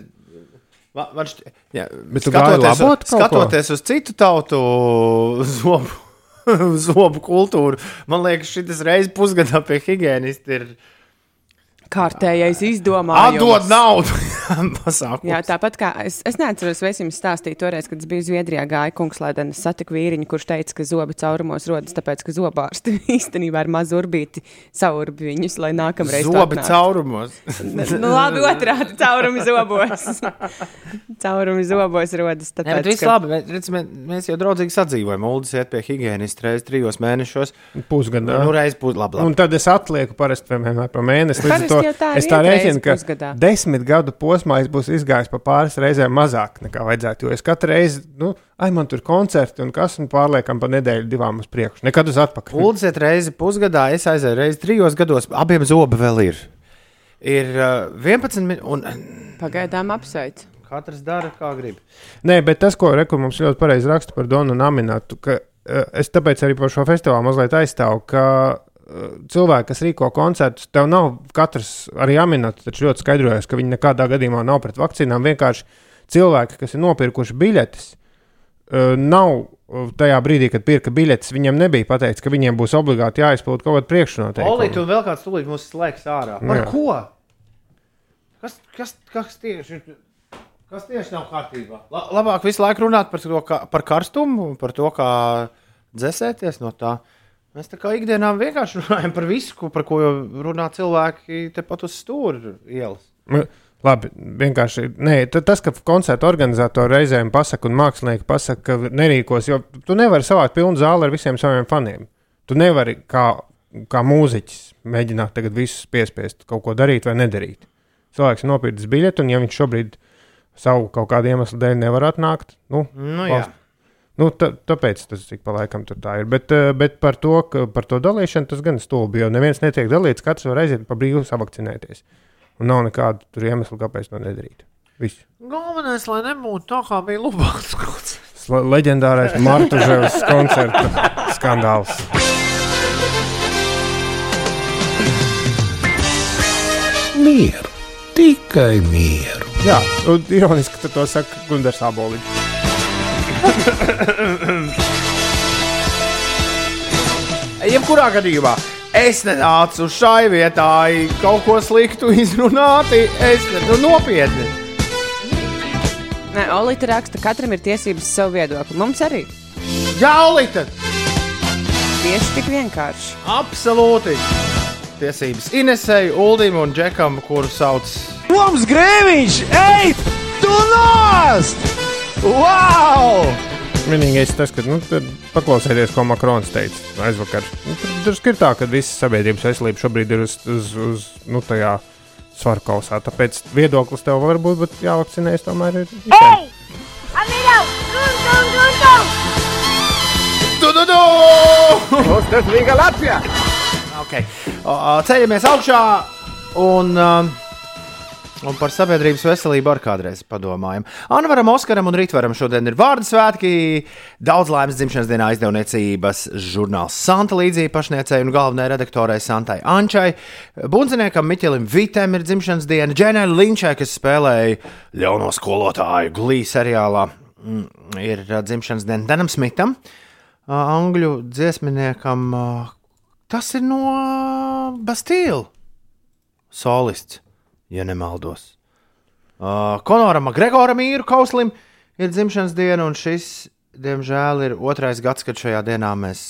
S1: Man, man šķi, jā,
S7: Bet gāji labot
S1: skatoties uz citu tautu zobu, zobu kultūru, man liekas, šis reizes pusgadā pie higienista ir
S3: Kārtējais izdomājums.
S1: atdot naudu. Pasākums.
S3: Jā, tāpat kā es, es neatceros, vai es jums stāstīju toreiz, kad es biju Zviedrijā, gāju kungslēdien, es satiku vīriņu, kurš teica, ka zobi caurumos rodas tāpēc, ka zobārsti īstenībā ir maz urbīti caurbi viņus, lai nākamreiz. atnāc.
S1: caurumos.
S3: nu, labi, otrādi caurumi zobos. caurumi zobos rodas.
S1: Nē,
S3: Tāpēc,
S1: bet viss labi. Mēs, redz, mēs, mēs jau draudzīgi sadzīvojam. Uldis iet pie higienista reizes trijos mēnešos.
S7: Pusgadā.
S1: Nu, reiz pus, labi, labi.
S7: Un tad es atlieku parasti vienmēr pa mēnesi. Līdz ar to
S3: jau tā ir
S7: es tā rēķinu, ka
S3: pusgadā.
S7: desmit gadu posmā es būšu izgājis pa pāris reizēm mazāk nekā vajadzētu. Jo es katru reizi, nu, ai, man tur koncerti un kas, un pārliekam pa nedēļu, divām uz priekšu. Nekad uz atpakaļ.
S1: Iet reizi pusgadā, es aizēju reizi trijos gados. Abiem zobi vēl ir. Ir uh, 11 minūtes.
S3: Pagaidām apsveic.
S1: Katrs dara, kā grib.
S7: Nē, bet tas, ko Reku mums ļoti pareizi raksta par Donu Naminātu, ka eh, es tāpēc arī par šo festivālu mazliet aizstāvu, ka cilvēki, kas rīko koncertus, tev nav katrs arī Aminats, taču ļoti skaidrojas, ka viņi nekādā gadījumā nav pret vakcīnām. Vienkārši cilvēki, kas ir nopirkuši biļetes, nav tajā brīdī, kad pirka biļetes, viņiem nebija pateikts, ka viņiem būs obligāti jāizpild kaut kāda priekšnoteikuma.
S1: Olīte un vēl kāds tūlīt mūs slēgs ārā. Par
S7: jā.
S1: ko? Kas, kas, kas tieši ir? Kas tieši nav kārtībā? La, labāk visu laiku runāt par, to, kā, par karstumu, par to, kā dzēsēties no tā. Mēs tā kā ikdienā vienkārši runājam par visu, ko- par ko runā cilvēki tepat uz stūra ielas.
S7: Nu, Labi, vienkārši nē, ta- tas, ka koncerta organizatori reizēm pasaka, un mākslinieki pasaka, ka nerīkos, jo tu nevari savākt pilnu zāli ar visiem saviem faniem. Tu nevari kā, kā mūziķis mēģināt tagad visus piespiest kaut ko darīt vai nedarīt. Cilvēks ir nopircis biļeti, un ja viņš šobrīd savu kaut kādu iemeslu dēļ nevar atnākt, nu,
S1: Nu, jā.
S7: valsts- Nu, tā, tāpēc tas ik pa laikam tur tā ir. Bet, eh, bet par, to, ka, par to dalīšanu tas gan stulbi, jo neviens netiek dalīts, katrs var aiziet pa brīvu savakcinēties. Un nav nekādu tur iemeslu, kāpēc to nedarīt. Viss.
S1: Galvenais, lai nebūtu tā, kā bija Lubāns koncerts.
S7: Leģendārais Martuževs koncerta skandāls.
S9: Mieru, tikai mieru.
S7: Jā, un ironiski ka to saka Gunārs Aboliņš.
S1: Jebkurā gadījumā es nenācu uz šai vietai kaut ko sliktu izrunāt. Es nu, nopietni.
S3: Nē, Olīte raksta, katram ir tiesības uz savu viedokli. Mums arī.
S1: Jā, Olīte!
S3: Tieši tik vienkārši.
S1: Absolūti! Tiesības Inesei, Uldim un Džekam, kuru sauc
S12: Toms Grēviņš! Ej, tu nost! Wow!
S7: Vienīgais tas, ka nu, paklausieties, ko Makrons teica aizvakar. Nu, tur drusku ir tā, ka visa sabiedrības veselība šobrīd ir uz, uz, uz nu, tajā svaru kausā. Tāpēc viedoklis tev var būt, bet jāvakcinējas tomēr ir.
S13: Hey! Amigo! Tum, tum, tum, tum!
S1: Tu, tu, tu!
S14: Tas bija Latvijā!
S1: Okay. O, o, Ceļamies augšā un, um, un par sabiedrības veselību arī kādreiz padomājam. Anvaram, Oskaram un Rītvaram šodien ir vārdu svētki. Daudz laimes dzimšanas dienā izdevniecības žurnāls Santa līdzīgi pašniecei un galvenajai redaktorai Santai Ančai. Bunziniekam Miķelim Vitem ir dzimšanas diena. Dženai Linčai, kas spēlēja ļauno skolotāju glīs seriālā, mm, ir uh, dzimšanas diena Denam Smitam. Uh, Angļu dziesminiekam, uh, tas ir no Bastīla solists, ja nemaldos. Uh, Konoram Gregoram īru kauslim ir dzimšanas diena, un šis, diemžēl, ir otrais gads, kad šajā dienā mēs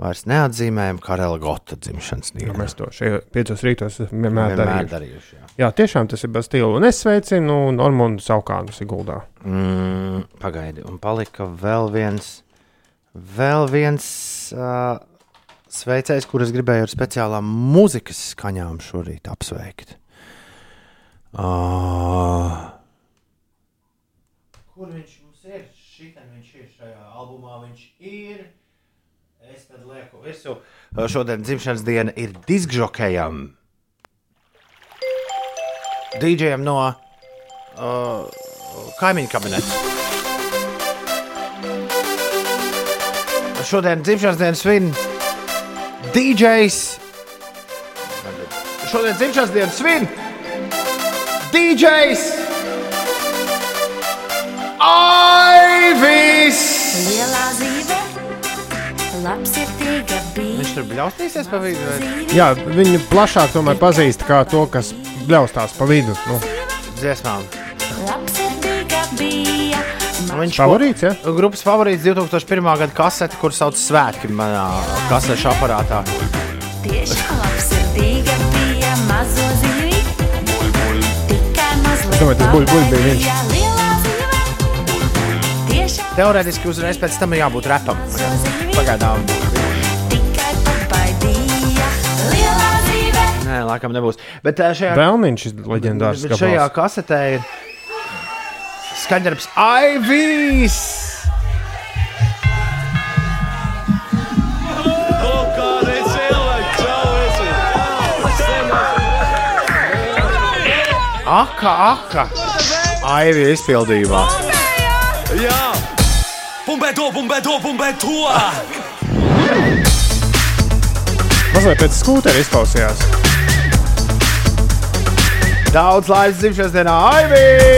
S1: vairs neatzīmējam Karela Gota dzimšanas dienu.
S7: Ja mēs to šajā piecos rītos vienmēr,
S1: Vienmēr
S7: vienmēr
S1: darījuši,
S7: jā. jā, tiešām tas ir Bastīla. Un es sveicinu Normūnu Saukānu Siguldā.
S1: Mm, pagaidi, un palika vēl viens, vēl viens uh, sveicējs, kurus gribēju ar speciālām mūzikas skaņām šorīt apsveikt. Uh, kur viņš mums ir? Šitam viņš ir šajā albumā. Viņš ir. Es tad lieku virsū. Uh, Šodien dzimšanas diena ir diskžokejam. DJam no uh, kaimiņu kabineta. Šodien dzimšanas dienu svin DJs. Šodien dzimšanas dienu svin DJs. Aivis!
S13: Lielā zīve, labsirdīga bija.
S1: Viņš tur bļaustīsies pa vidu. vai?
S7: Jā, viņu plašāk tomēr pazīst kā to, kas bļaustās pa vidu. Nu,
S1: Dziesmām.
S13: Labsirdīga bija.
S1: Viņš
S7: Favorīts, ja?
S1: Grupas favorīts 2001. gada kasete, kur sauc Svētki manā kasešu aparātā.
S13: Tiešām labsirdīga
S7: domāju, tas buļ bija viens.
S1: Teorētiski uzreiz pēc tam ir jābūt repam. Pagaidām. Nē, laikam nebūs. Bet ā, šajā,
S7: Vēlniņš ir leģendārs.
S1: bet šajā kasetē ir skaņdarbs Aivīs! Aka, aka! Aivija izpildījumā.
S9: Jā! Bumbē to, bumbē to, bumbē to!
S7: Mazliet pēc skūtera izklausījās.
S1: Daudz laimes dzimšanas dienā, Aivija!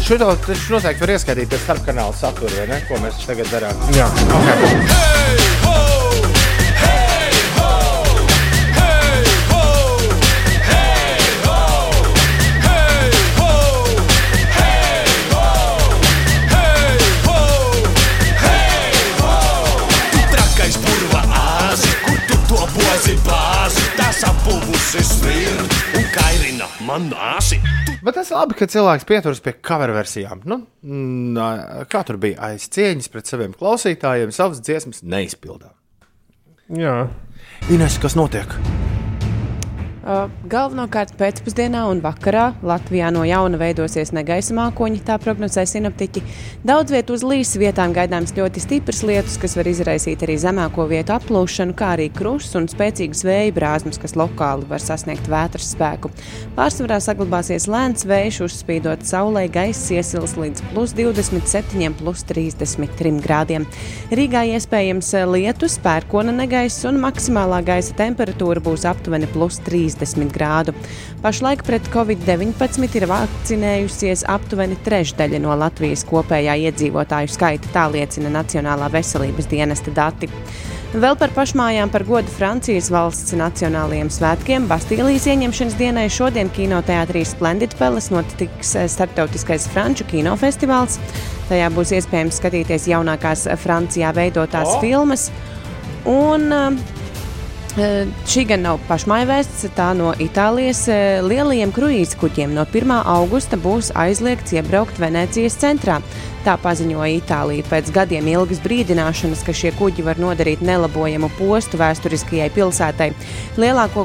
S1: Šito taču noteikti var ieskaitīt pēc starpkanāla satura, vai ne? Ko mēs tagad darām?
S7: Jā,
S1: okay.
S9: Man nāsi.
S1: Bet tas ir labi, ka cilvēks pieturas pie cover versijām. Nu, mm, kā tur bija aiz cieņas pret saviem klausītājiem, savas dziesmas neizpildām.
S7: Jā.
S1: Ines, kas notiek?
S3: Galvenokārt pēcpusdienā un vakarā Latvijā no jauna veidosies negaisa mākoņi, tā prognozē sinaptiķi. Daudz vietu uz līs vietām gaidāms ļoti stiprs lietus, kas var izraisīt arī zemāko vietu aplūšanu, kā arī krusts un spēcīgas vēja brāzmas, kas lokāli var sasniegt vētras spēku. Pārsvarā saglabāsies lēns vējš, uzspīdot saulē, gaiss iesils līdz plus 27, plus 33 grādiem. Rīgā iespējams lietus, pērkona negaiss un maksimālā gaisa temperatūra būs aptuveni plus 30 grādu. Pašlaik pret covid-19 ir vakcinējusies aptuveni trešdaļa no Latvijas kopējā iedzīvotāju skaita, tā liecina Nacionālā veselības dienesta dati. Vēl par pašmājām par godu Francijas valsts nacionālajiem svētkiem Bastīlijas ieņemšanas dienai šodien kinoteātrī Splendid Palace notiks eh, starptautiskais franču kinofestivāls. Tajā būs iespējams skatīties jaunākās Francijā veidotās
S1: O!
S3: filmas. Un uh,
S8: Šī gan nav pašmaivēsts, tā no Itālijas lielajiem kruīzu kuģiem no 1. augusta būs aizliegts iebraukt Venecijas centrā. Tā paziņoja Itālija pēc gadiem ilgas brīdināšanas, ka šie kuģi var nodarīt nelabojamu postu vēsturiskajai pilsētai.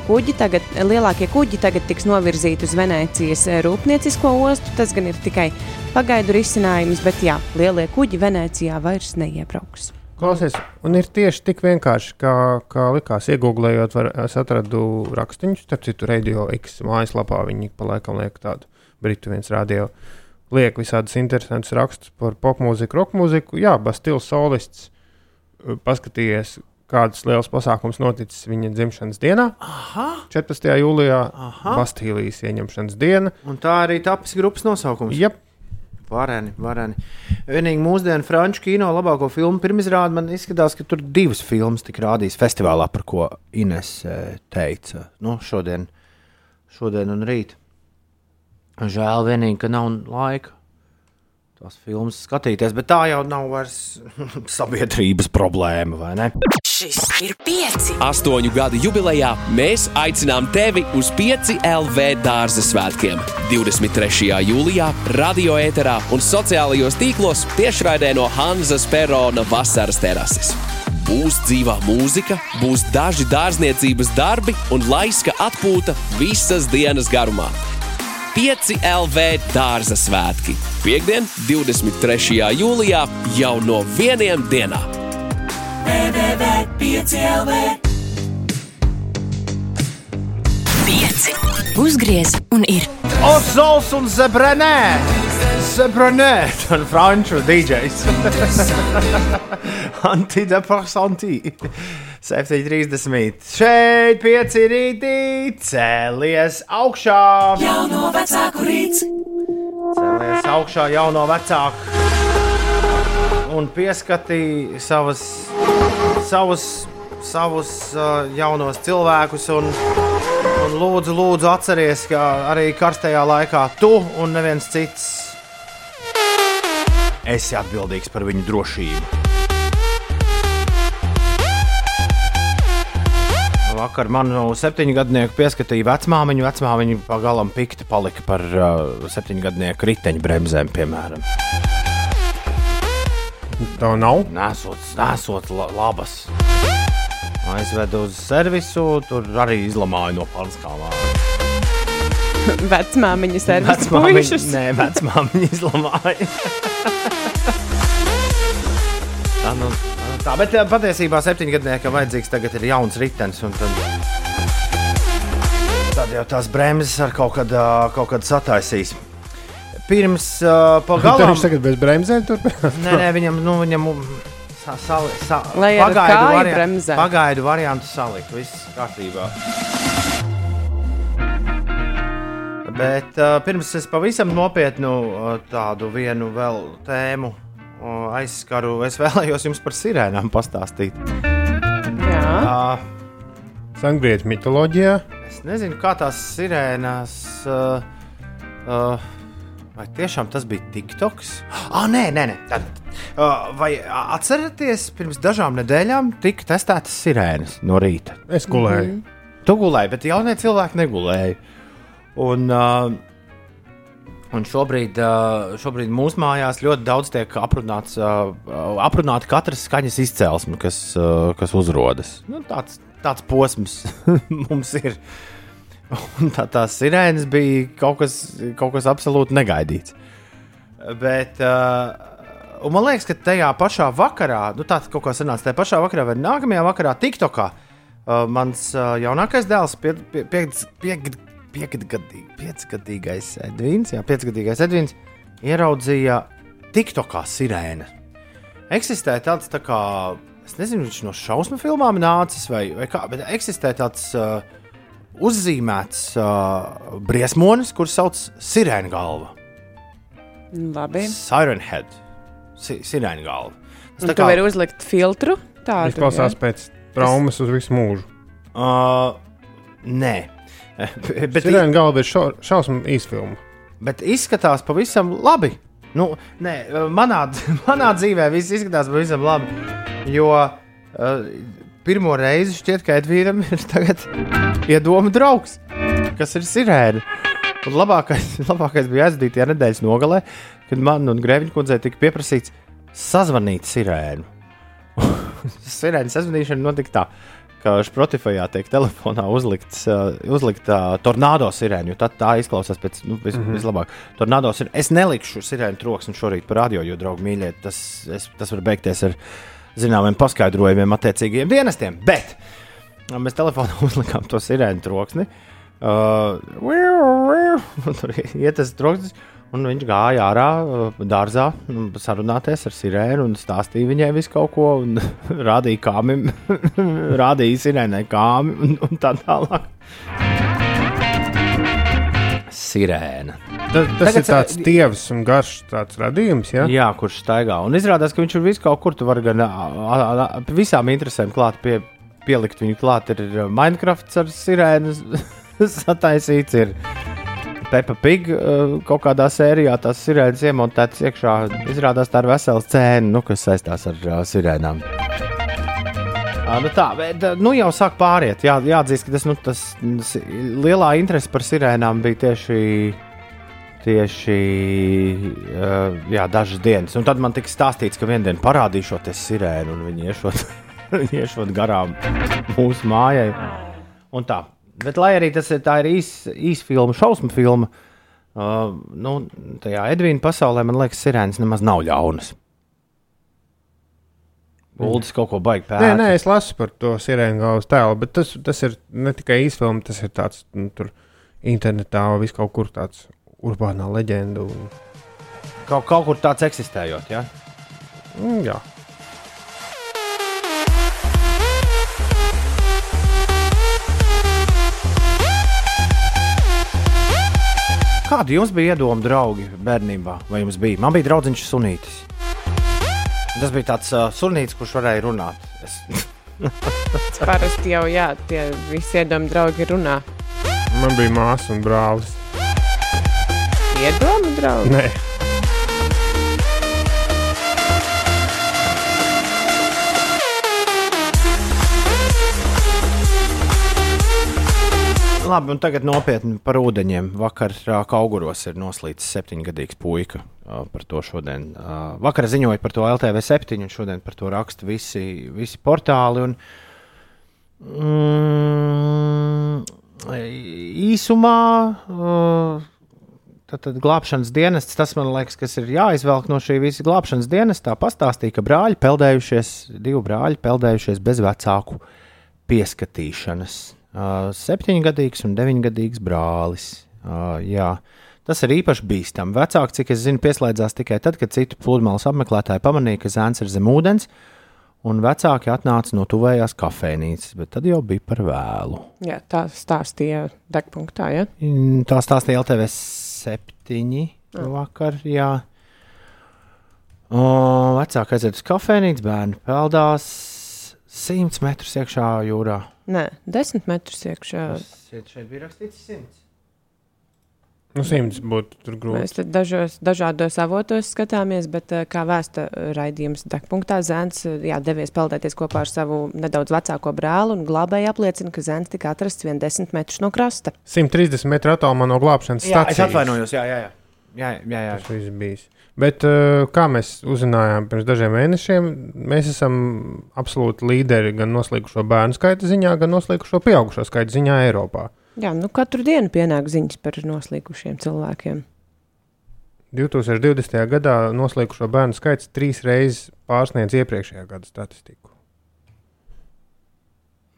S8: Kuģi tagad, lielākie kuģi tagad tiks novirzīti uz Venecijas rūpniecisko ostu. Tas gan ir tikai pagaidu risinājums, bet jā, lielie kuģi Venecijā vairs neiebrauks.
S7: Klausies, un ir tieši tik vienkārši, kā, kā likās, iegūlējot, es atradu rakstīņus, starp citu, Radio X mājaslapā. Viņi pa laikam liek tādu britu viens radio. Liek visādus interesantus rakstus par popmūziku, roka mūziku. Jā, Bastils solists. Paskatījies, kādas liels pasākums noticis viņa dzimšanas dienā.
S1: Aha.
S7: 14. jūlijā
S1: Aha.
S7: Bastīlijas ieņemšanas diena.
S1: Un tā arī tapis grupas nosaukums.
S7: Jep.
S1: Vareni, vareni. Vienīgi mūsdienu franču kino labāko filmu pirmizrādi man izskatās, ka tur divas filmas tika rādītas festivālā, par ko Ines eh, teica. Nu, šodien, šodien un rīt. Žēl vienīgi, ka nav laika tās filmas skatīties, bet tā jau nav vairs sabiedrības problēma, vai ne?
S15: Šis ir pieci. Astoņu gadu jubilejā mēs aicinām tevi uz pieci LV dārza svētkiem. 23. jūlijā, radio ēterā un sociālajos tīklos tiešraidē no Hanzas Perona vasaras terases. Būs dzīvā mūzika, būs daži dārzniecības darbi un laiska atpūta visas dienas garumā. 5 LV dārza svētki. Piektdien, 23. jūlijā, jau no vieniem dienā.
S16: www.5lv
S15: 5. Uzgriez un ir.
S1: Ozols un Zebrenē! Zebrenē! Ir franču DJs. Antidepresanti. 7.30. Šeit pieci rītī cēlies augšā.
S16: Jauno vecāku rīts.
S1: Cēlies augšā jauno vecāku. Un pieskatīja savas, savus, savus uh, jaunos cilvēkus. Un, un lūdzu, lūdzu, atcerieties, ka arī karstajā laikā tu un neviens cits esi atbildīgs par viņu drošību. Vakar manu septiņgadnieku pieskatīja vecmāmiņu. Vecmāmiņa pagalam pikta palika par uh, septiņgadnieku riteņbremzēm, piemēram.
S7: Tā nav.
S1: Nesot, nesot la labas. Aizvedu uz servisu, tur arī izlamāju no pārskāmām.
S8: Vecmāmiņa servis puišus.
S1: nē, vecmāmiņa izlamāja. tā, nu, tā, bet eh, patiesībā septiņgadniekam vajadzīgs tagad ir jauns ritenis. un Tad, tad jau tās bremzes ar kaut kad, ā, kaut kad sataisīs. Pirms uh,
S7: Tur
S1: pagalam.
S7: viņš tagad bez bremzēm turpinās.
S1: Nē, nē, viņam, nu, viņam sa, sa, sa, pagaidu, variant, pagaidu variantu salikt. Viss kārtībā. Bet uh, pirms es pavisam nopietnu uh, tādu vienu vēl tēmu aizskaru, es vēlējos jums par sirēnām pastāstīt.
S8: Jā.
S1: Uh,
S7: Sangrieķu mitoloģijā.
S1: es nezinu, kā tās sirēnas. Uh, uh, Vai tiešām tas bija TikToks? Ah, nē, nē, nē. Tad, uh, vai atceraties, pirms dažām nedēļām tika testētas sirēnas no rīta?
S7: Es gulēju.
S1: Mm. Tu gulēji, bet jaunie cilvēki negulēja. Un, uh, un šobrīd, šobrīd mūsu mājās ļoti daudz tiek aprunāts, aprunāta katras skaņas izcelsme, kas, kas uzrodas. Nu, tāds, tāds posms mums ir. Un tā, tās sirēnas bija kaut kas, kaut kas absolūti negaidīts. Bet, uh, man liekas, ka tajā pašā vakarā, nu tā kaut kā sanāca, tajā pašā vakarā vai nākamajā vakarā, TikTokā, uh, mans uh, jaunākais dēls, pie, piecgadīgais Edvins, jā, piecgadīgais Edvins, ieraudzīja TikTokā sirēnu. Eksistē tāds tā kā, es nezinu, viņš no šausmu filmām nācis vai, vai kā, bet eksistē tāds. Uh, uzzīmēts uh, briesmonis, kurš sauc Sirēna galva.
S8: Labi.
S1: Siren head. Si Sirēna galva.
S8: Un tu vari uzlikt filtru. Tādu,
S7: Izklausās
S8: jā.
S7: pēc traumas uz visu mūžu.
S1: Uh, nē, bet
S7: Sirēna galva ir šausmu īsfilma.
S1: Bet izskatās pavisam labi. Nu, nē, manā, manā dzīvē viss izskatās pavisam labi. Jo uh, pirmo reizi šķiet, ka Edvīram ir tagad iedomu draugs, kas ir sirēna. Un labākais, labākais bija aizdītajā nedēļas nogalē, kad man un Grēviņa kundzei tika pieprasīts sazvanīt sirēnu. Sirēnas sazvanīšana notika tā, ka Spotifyā tiek telefonā uzlikts, uh, uzlikt uh, tornado sirēna, jo tad tā izklausās pēc nu, vis, mm. -hmm. vislabāk. Tornado sirēna. Es nelikšu sirēnu troksni šorīt par radio, jo, draugi, mīļie, tas, es, tas var beigties ar zināmiem paskaidrojumiem attiecīgiem dienestiem. Bet uh, mēs telefonā uzlikām to sirēnu troksni. Uh, tur iet tas troksnis. Un viņš gāja ārā, dārzā, un sarunāties ar sirēnu un stāstīja viņai visu kaut ko. Un rādīja kāmim, rādīja sirēnai kāmi un, un tā tālāk. Sirēna.
S7: Tas, tas ir tāds tievs un garš tāds radījums, ja?
S1: Jā, kurš staigā. Un izrādās, ka viņš ir vis kaut kur. Tu vari gan visām interesēm klāt, pie, pielikt viņu klāt. Ir Minecraft ar sirēnu sataisīts. Ir Peppa Pig uh, kaut kādā sērijā tās sirēnas iemontētas iekšā. Izrādās tā ir vesela scēna, nu, kas saistās ar uh, sirēnām. Uh, nu tā, bet, uh, nu jau sāk pāriet. Jā, jāatzīst, ka tas, nu, tas, tas lielā interese par sirēnām bija tieši tieši uh, jā, dažas dienas. Un tad man tika stāstīts, ka vienā dienā parādīšoties sirēnu un viņi iešot, viņi iešot garām mūsu mājai. Un tā. Bet, lai arī tas ir, ir īsa īs filma, šausmu filma, uh, nu, tajā Edvīna pasaulē man liekas, sirēnas nemaz nav ļaunas. Uldis kaut ko baigi
S7: Nē,
S1: pētīt.
S7: nē, es lasu par to sirēnu galvas tēlu, bet tas, tas ir ne tikai īsfilms, tas ir tāds nu, tur internetā, vis kaut kur tāds urbānā leģenda. Un,
S1: Kaut, kaut kur tāds eksistējot, jā.
S7: mm, jā.
S1: Kādi jums bija iedomi draugi bērnībā? Vai jums bija? Man bija draugs sunītis. Tas bija tāds uh, sunītis, kurš varēja runāt. Es...
S3: Parasti jau jā, tie visi iedomi draugi runā.
S7: Man bija māsa un brālis.
S3: Iedomi draugi?
S7: Nē,
S1: Labi, un tagad nopietni par ūdeņiem. Vakar Kauguros ir noslīdis septiņgadīgs puika. Par to šodien. Vakar ziņoja par to LTV septiņu, un šodien par to raksta visi, visi portāli. Un, mm, īsumā. ā, Tad, tad glābšanas dienests, tas man liekas, kas ir jāizvelk no šī visa glābšanas dienestā, pastāstīja, ka brāļi peldējušies, divi brāļi peldējušies bez vecāku pieskatīšanas. Septiņgadīgs un deviņgadīgs brālis. Uh, jā. Tas ir īpaši bīstami. Vecāki, cik es zinu, pieslēdzās tikai tad, kad citu pludmales apmeklētāji pamanīja, ka zēns ir zem ūdens, un vecāki atnāca no tuvējās kafejnīcas, bet tad jau bija par vēlu.
S3: Jā, tā stāstīja degpunktā. Ja?
S1: Mm, Tā stāstīja LTV septiņi vakar. Jā. O, vecāki aiziet uz kafejnīcu, bērni peldās simts metrus iekšā jūrā.
S3: Nē, desmit metrus iekšā.
S1: Šeit, šeit bija rakstīts simts.
S7: nu, simts būtu tur grūti.
S3: Mēs dažos, dažādos avotos skatāmies, bet eh, kā vēsta raidījums degpunktā, zēns eh, jā, devies peldēties kopā ar savu nedaudz vecāko brāli, un glābēji apliecina, ka zēns tika atrasts vien desmit metrus no krasta.
S7: 130 metru attālumā no glābšanas
S1: Jā,
S7: stācijas.
S1: es atvainojos, jā, jā. jā. Jā, jā, jā.
S7: Tas viss bijis. Bet, uh, kā mēs uzzinājām pirms dažiem mēnešiem, mēs esam absolūti līderi gan noslīkušo bērnu skaita ziņā, gan noslīkušo pieaugušo skaita ziņā Eiropā.
S3: Jā, nu katru dienu pienāk ziņas par noslīkušiem cilvēkiem.
S7: 2020. gadā noslīkušo bērnu skaits trīs reizes pārsniedz iepriekšējā gada statistiku.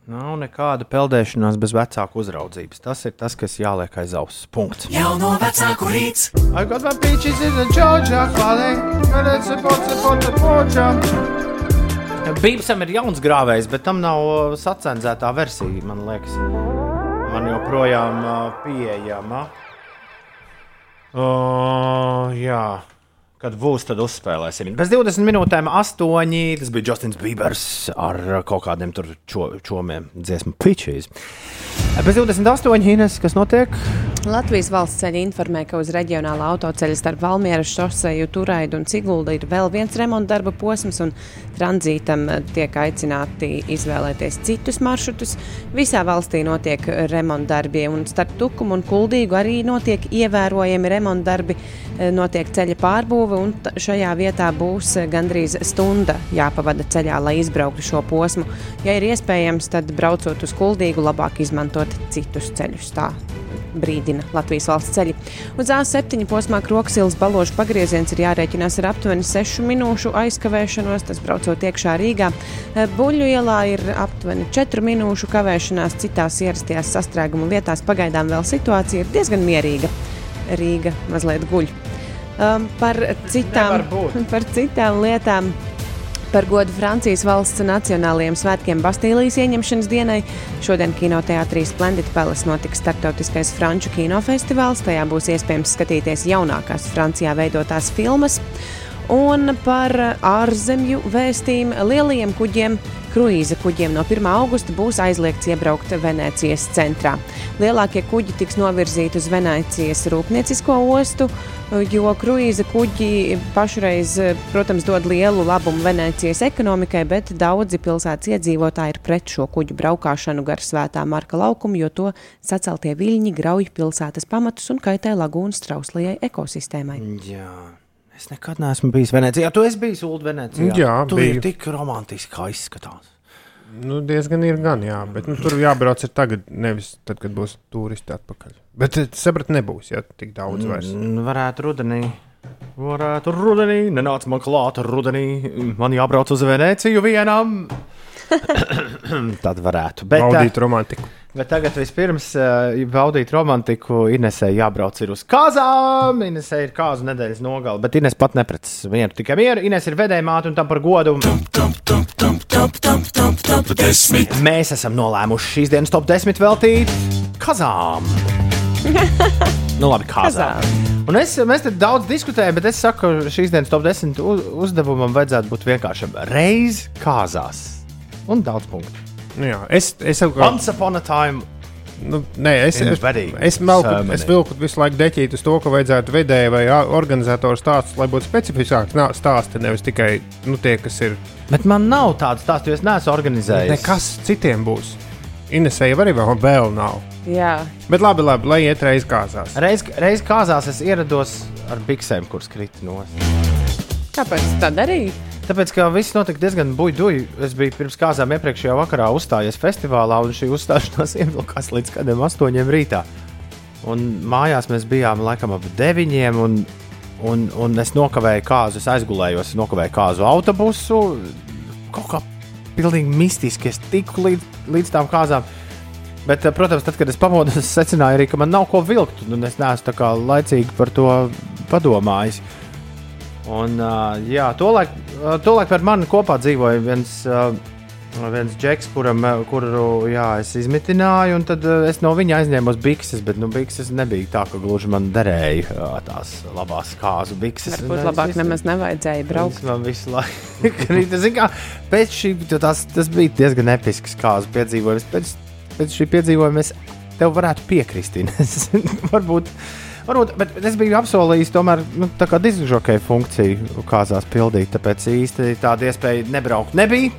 S1: Nav nekāda peldēšanās bez vecāku uzraudzības. Tas ir tas, kas jāliek aiz auss. Punkts.
S16: Jauno vecāku rīts.
S1: I got my peaches in the Georgia valley, and it's a pot, a pot, a Georgia. Bībsam ir jauns grāvējs, bet tam nav uh, sacensētā versija, man liekas. Man joprojām uh, pieejama. Uh, jā. Kad būs, tad uzspēlēsim. Pēc 20 minūtēm, 8. Tas bija Justins Bībers ar kaut kādiem tur čo, čomiem, dziesmu pitches. Bez 28 Ines, kas notiek?
S3: Latvijas valsts ceļa informē, ka uz reģionālā autoceļa starp Valmieras šoseju, Turaidu un Ciguldu ir vēl viens remonta darba posms, un tranzītam tiek aicināti izvēlēties citus maršrutus. Visā valstī notiek remonta darbi, un starp Tukumu un Kuldīgu arī notiek ievērojami remonta darbi. Notiek ceļa pārbūve, un t- šajā vietā būs eh, gandrīz stunda jāpavada ceļā, lai izbrauktu šo posmu. Ja ir iespējams, tad braucot uz Kuldīgu, labāk izmantot citus ceļus. Tā brīdina Latvijas valsts ceļi. Uz A7 posmā Kroksils balāžu pagrieziens ir jārēķinās ar aptuveni 6 minūšu aizkavēšanos, tas braucot iekšā Rīgā. Eh, Buļļu ielā ir aptuveni 4 minūšu kavēšanās, citās ierastajās sastrēguma vietās pagaidām vēl situācija ir diezgan mierīga. Rīga mazliet guļ. Um, par, citām, par citām lietām. Par godu Francijas valsts nacionālajiem svētkiem Bastīlijas ieņemšanas dienai šodien kinoteātrī Splendid Palace notiks starptautiskais franču kinofestivāls. Tajā būs iespējams skatīties jaunākās Francijā veidotās filmas. Un par ārzemju vēstījumu lielajiem kuģiem, kruīza kuģiem no 1. augusta būs aizliegts iebraukt Venecijas centrā. Lielākie kuģi tiks novirzīti uz Venecijas rūpniecisko ostu, jo kruīza kuģi pašreiz, protams, dod lielu labumu Venecijas ekonomikai, bet daudzi pilsētas iedzīvotāji ir pret šo kuģu braukšanu gar svētā marka laukumu, jo to saceltie viļņi grauj pilsētas pamatus un kaitē lagūnas trauslajai ekosistēmai.
S1: Jā. Es nekad neesmu bijis Venecijā. Tu esi bijis Ulu Venecijā.
S7: Jā,
S1: tu
S7: biju.
S1: ir tik romantiski, kā izskatās.
S7: Nu, diezgan ir gan, jā, bet nu, tur jābrauc ir tagad, nevis tad, kad būs turisti atpakaļ. Bet es sapratu, nebūs jā, tik daudz vairs.
S1: Mm, Varētu rudenī. Varētu rudenī, nenāc man klāt rudenī. Man jābrauc uz Veneciju vienam. Tad varētu. Bet,
S7: Baudīt
S1: eh,
S7: romantiku.
S1: Bet tagad vispirms uh, baudīt romantiku. Inesē jābrauc uz kāzām. Inesē ir kāzu nedēļas nogale, bet Ines pat neprecas mieru. Tikai mieru. Ines ir vedēja māte un tam par godu. Mēs esam nolēmuši šīs dienas top 10 veltīt kazām. nu, labi, kazām. Un es, mēs te daudz diskutējam, bet es saku, ka šīs dienas top 10 uz, uzdevumam vajadzētu būt vienkāršam. Reiz kāzās. Un daudz punktu.
S7: Nu, jā, es, es jau
S1: Once upon a time.
S7: Nu, nē, es, es, es, melku, es vilku visu laiku deķīt uz to, ka vajadzētu vedēju vai organizatoru stāstus, lai būtu specifiskāks nā- stāsti, nevis tikai nu, tie, kas ir.
S1: Bet man nav tādu stāstu, jo es neesmu organizējis.
S7: Nekas citiem būs. Inesēja arī vēl, vēl nav.
S3: Jā,
S7: Bet labi, labi lai iet reizes kāzās.
S1: Reiz, reiz kāzās es ierados ar biksēm, kuras krita no.
S3: Kāpēc tā darīt?
S1: Tāpēc, ka viss notika diezgan buļbuļs. Es biju pirms kāzām iepriekšējā vakarā uzstājies festivālā, un šī uzstāšanās ievilkās līdz kādiem astoņiem rītā. Un mājās mēs bijām laikam ap deviņiem, un, un, un es nokavēju kāzu, es aizgulējos, nokavēju kāzu autobusu. Kaut kā pilnīgi mistiski es tiku līdz, līdz tām kāzām. Bet, eh, protams, tad, kad es pamodos, es secināju arī, ka man nav ko vilkt, un es neesmu tā kā laicīgi par to padomājis. Un, uh, jā, tolaik, uh, tolaik par mani kopā dzīvoja viens, uh, viens džeks, kuram, kuru jā, es izmitināju, un tad uh, es no viņa aizņēmu bikses, bet nu, bikses nebija tā, ka gluži man derēja uh, tās labās kāzu bikses.
S3: Varbūt labāk nemaz nevajadzēja braukt.
S1: Man visu laiku kā, Pēc šī tas, tas bija diezgan episks kāzu piedzīvojums. Pēc, pēc šī piedzīvojuma es tev varētu piekrist. Varbūt, varbūt, bet es biju apsolījis tomēr nu, tā kā diskžokēju funkciju kāzās pildīt. Tāpēc īsti tāda iespēja nebraukt nebija.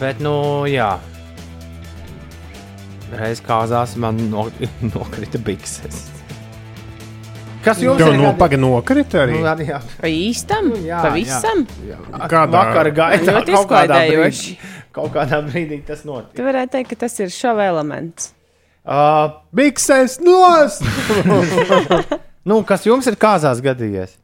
S1: Bet, nu, jā. Reiz kāzās man no, nokrita bikses. Kas jums ir
S7: no
S1: gadi-
S7: paga nokrita arī?
S1: Nu, arī jā.
S3: Pa īstam?
S1: jā,
S3: Pavisam?
S1: jā.
S7: Kādā-
S1: Vakara gaitā kaut kādā brīdī tas notika.
S3: Tu varētu teikt, ka tas ir šova elements.
S1: Uh,
S7: Bikses nost!
S1: nu, kas jums ir kāzās gadījies?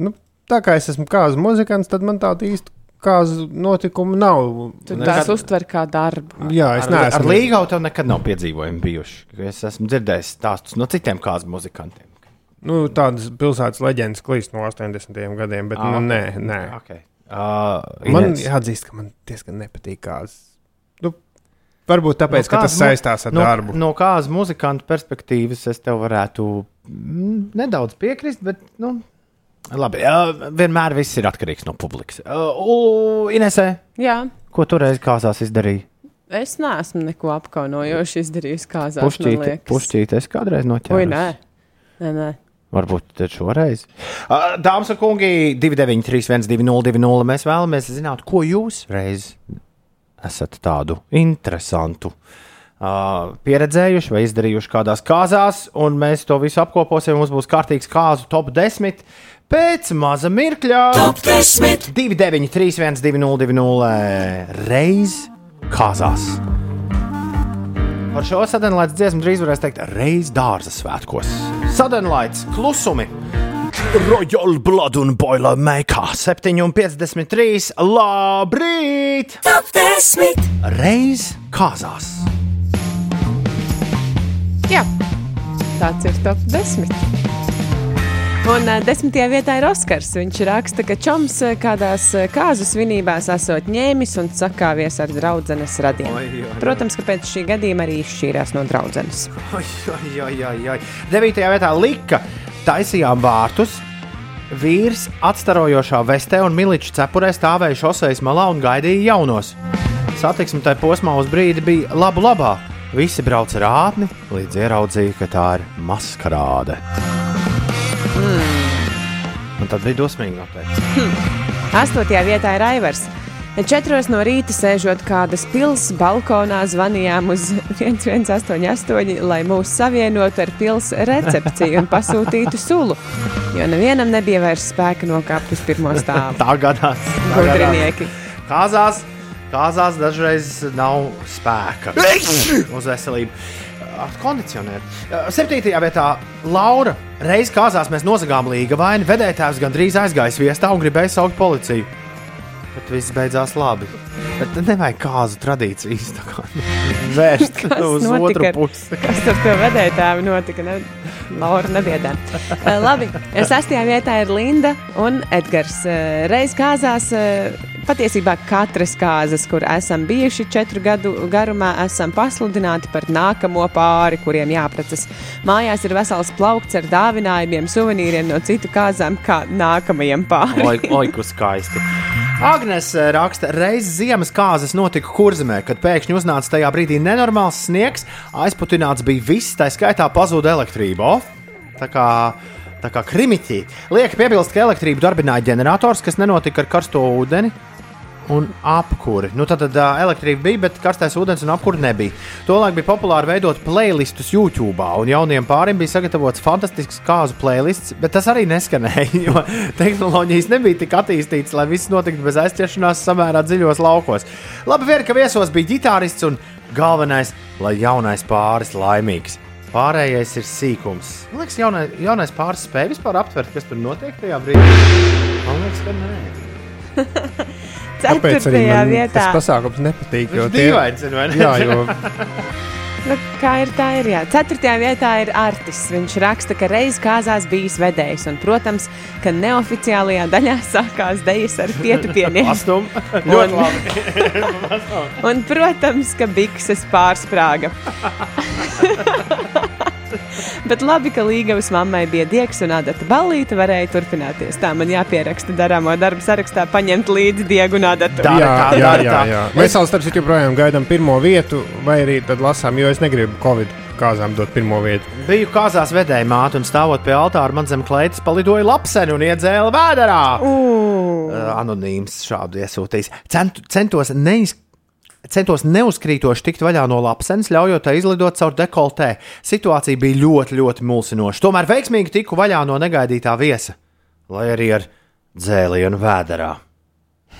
S7: nu, tā kā es esmu kāzu muzikants, tad man tāda īsta kāzu notikuma nav.
S3: Tu tās uztver kā darbu.
S7: Jā, es
S1: ar, ar
S7: neesmu.
S1: Līgau tev nekad nav piedzīvojumi bijuši. Es esmu dzirdējis stāstus no citiem kāzu muzikantiem.
S7: Nu, tādas pilsētas leģendas klīst no 80. gadiem, bet
S1: Ah,
S7: nu,
S1: ok.
S7: nē, nē.
S1: Okay. Uh,
S7: Man
S1: Ines.
S7: jāatzīst, ka man diezgan nepatīk kāzas. Varbūt tāpēc, no ka tas saistās ar
S1: no,
S7: darbu.
S1: No kādas muzikanta perspektīvas es tev varētu mm, nedaudz piekrist, bet, nu, labi. Uh, vienmēr viss ir atkarīgs no publikas. Uh, Inesē,
S3: Jā,
S1: ko tu reiz kāzās izdarīji?
S3: Es neesmu neko apkaunojoši izdarījis kāzās.
S1: Pušķīti, pušķīti, es kādreiz noķēru.
S3: Ui, nē. Nē, nē.
S1: Varbūt šoreiz. Ā, Dāmas un kungi, 293, 1202, mēs vēlamies zināt, ko jūs reiz esat tādu interesantu. Uh, pieredzējuši vai izdarījuši kādās kāzās, un mēs to visu apkoposim. Mums būs kārtīgs kāzu top 10 pēc maza mirkļa.
S16: Top 10.
S1: 293, 1202, reiz kāzās. Par šo sadenlaides dziesmu drīz varēs teikt, reiz dārza svētkos. Sadenlaides klusumi. Royal Blood un Boiler Maker 7,53. Labrīt!
S16: Top 10.
S1: Reiz kāzās.
S3: Jā, tāds ir top 10. Un desmitajā vietā ir Oskars. Viņš raksta, ka Čoms kādās kāzu svinībās esot ņēmis un sakāvies ar draudzenes radiem.
S1: Oi, oi, oi.
S3: Protams, ka pēc šī gadījuma arī izšķīrās no draudzenes.
S1: Oi, oi, oi, oi. Devītajā vietā lika taisījām vārtus. Vīrs atstarojošā vestē un miliču cepurē stāvēja šoseis malā un gaidīja jaunos. Satiksme tajā posmā uz brīdi bija labu labā. Visi brauca ar ātni, līdz ieraudzīja, ka tā ir maskarāde. Un tad bija dosmīgi noteikti.
S3: Astotajā vietā ir Aivars. Četros no rīta sēžot kādas pilsētas balkonā, zvanījām uz 1188, lai mūs savienotu ar pilsētas recepciju un pasūtītu sulu. Jo nevienam nebija vairs spēka nokāpt uz pirmo stāvu.
S1: Tā gadās.
S3: Gudrinieki.
S1: Kāzās, kāzās dažreiz nav spēka uz veselību. Ar kondicionēru. Septītajā vietā Laura. Reiz kāzās mēs nozagām līga vainu. Vedētājs gandrīz aizgāja viestā un gribēja saukt policiju. Bet viss beidzās labi. Bet nevajag kāzu tradīcijas tā kā vērst uz otru
S3: ar-
S1: pusi.
S3: Kas ar to vedētāju notika? Ne? Laura nebiedē. Uh, labi, sastajā vietā ir Linda un Edgars. Uh, Reiz kāzās, uh, patiesībā katras kāzas, kur esam bijuši četru gadu garumā, esam pasludināti par nākamo pāri, kuriem jāprecas. Mājās ir vesels plaukts ar dāvinājumiem, suvenīriem no citu kāzām, kā nākamajam pāri.
S1: Oi, oi, kā skaisti. Agnēs raksta, reizes ziemas kāzas notika kurzemē, kad pēkšņi uznāca tajā brīdī nenormāls sniegs, aizputināts bija viss, tā skaitā pazuda elektrība. O, tā kā, tā kā krimiķī. Liek piebilst, ka elektrību darbināja ģenerators, kas nenotika ar karsto ūdeni. Un apkuri. Nu, tad, ā, elektrība bija, bet karstais ūdens un apkuri nebija. Tolēk bija populāri veidot playlistus YouTube, un jauniem pāriem bija sagatavots fantastisks kāzu playlists, bet tas arī neskanēja, jo tehnoloģijas nebija tik attīstītas, lai viss notiktu bez aizķeršanās samērā dziļos laukos. Labi, vien, ka viesos bija ģitārists un galvenais, lai jaunais pāris laimīgs. Pārējais ir sīkums. Man liekas, jaunais, jaunais pāris spēja vispār aptvert, kas tur notiek tajā brīdī. Man liekas, ka nē.
S7: Tāpēc arī
S3: Ceturtajā
S7: man
S3: vietā.
S7: tas pasākums nepatīk. jo tie-
S1: ir, vai ne?
S7: Jā, jo
S3: Nu, kā ir tā, ir. Jā. Ceturtajā vietā ir Artis. Viņš raksta, ka reiz kāzās bijis vedējs, un, protams, ka neoficiālajā daļā sākās dejas ar pietupieniem. Un-
S1: Ļoti labi.
S3: Un, protams, ka bikses pārsprāga. Bet labi, ka Līgavas mammai bija diegs un adata ballīte varēja turpināties. Tā man jāpieraksta darāmo darbu sarakstā, paņemt līdzi diegu un adatu.
S1: Dara
S7: jā,
S1: tā,
S7: jā, jā,
S1: tā.
S7: jā. Mēs vēl starp citu joprojām gaidām pirmo vietu, vai arī tad lasām, jo es negribu Covid kāzām dot pirmo vietu.
S1: Biju kāzās vedēja māte un stāvot pie altāra man zem kleitas palidoja lapseni un iedzēla vēderā. Uh, anonīms šādu iesūtījis. Centu, centos neiz. Centos neuzkrītoši tikt vaļā no lapsenes, ļaujot tai izlidot caur dekoltē. Situācija bija ļoti, ļoti mulsinoša. Tomēr veiksmīgi tiku vaļā no negaidītā viesa, lai arī ar dzēlienu vēderā.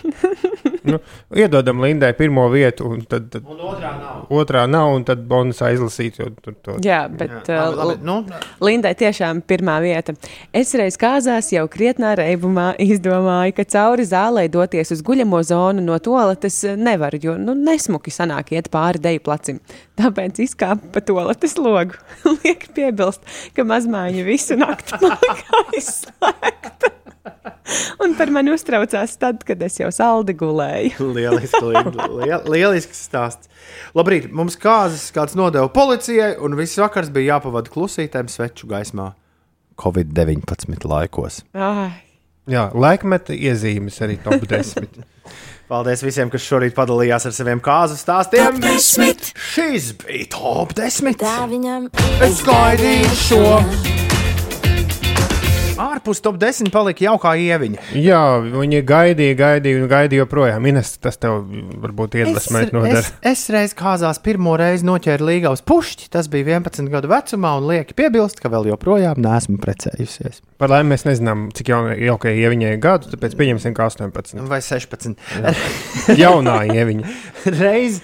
S7: Nu, iedodam Lindai pirmo vietu, un tad, tad
S1: Un otrā nav.
S7: otrā nav, un tad bonusā izlasīt. Jo, tur, to.
S3: Jā, bet
S1: Jā,
S3: uh,
S1: labi, nu,
S3: Lindai tiešām pirmā vieta. Es reiz kāzās jau krietnā reibumā izdomāju, ka cauri zālē doties uz guļamo zonu no toaletes nevaru, jo nu, nesmuki sanāk iet pāri deju placim. Tāpēc izkāpu pa toaletes logu. Liek piebilst, ka mazmaiņa visu nakti palika aizslēgta. Un par mani uztraucās tad, kad es jau saldi gulēju.
S1: Lieliski, liel, lielisks stāsts. Labrīt, mums kāzas kāds nodeva policijai, un viss vakars bija jāpavada klusītēm sveču gaismā Covid-19 laikos.
S3: Ai,
S7: Jā, laikmeta iezīmes arī top 10.
S1: Paldies visiem, kas šorīt padalījās ar saviem kāzu stāstiem.
S16: Top 10.
S1: Šis bija top 10.
S13: Tā viņam
S1: Es gaidīju šo. Ārpus top 10 palika jaukā ieviņa.
S7: Jā, viņi gaidīja, gaidīja un gaidīja joprojām. Ines, tas tev varbūt iedvesmēt nodara.
S1: es, es reiz kāzās pirmo reizi noķēru uz pušķi. Tas bija 11 gadu vecumā, un lieki piebilst, ka vēl joprojām neesmu precējusies.
S7: Par laimi mēs nezinām, cik jaunai jaukai ieviņai gadu, tāpēc pieņemsim, ka 18.
S1: Vai 16.
S7: Jaunā ieviņa.
S1: reiz,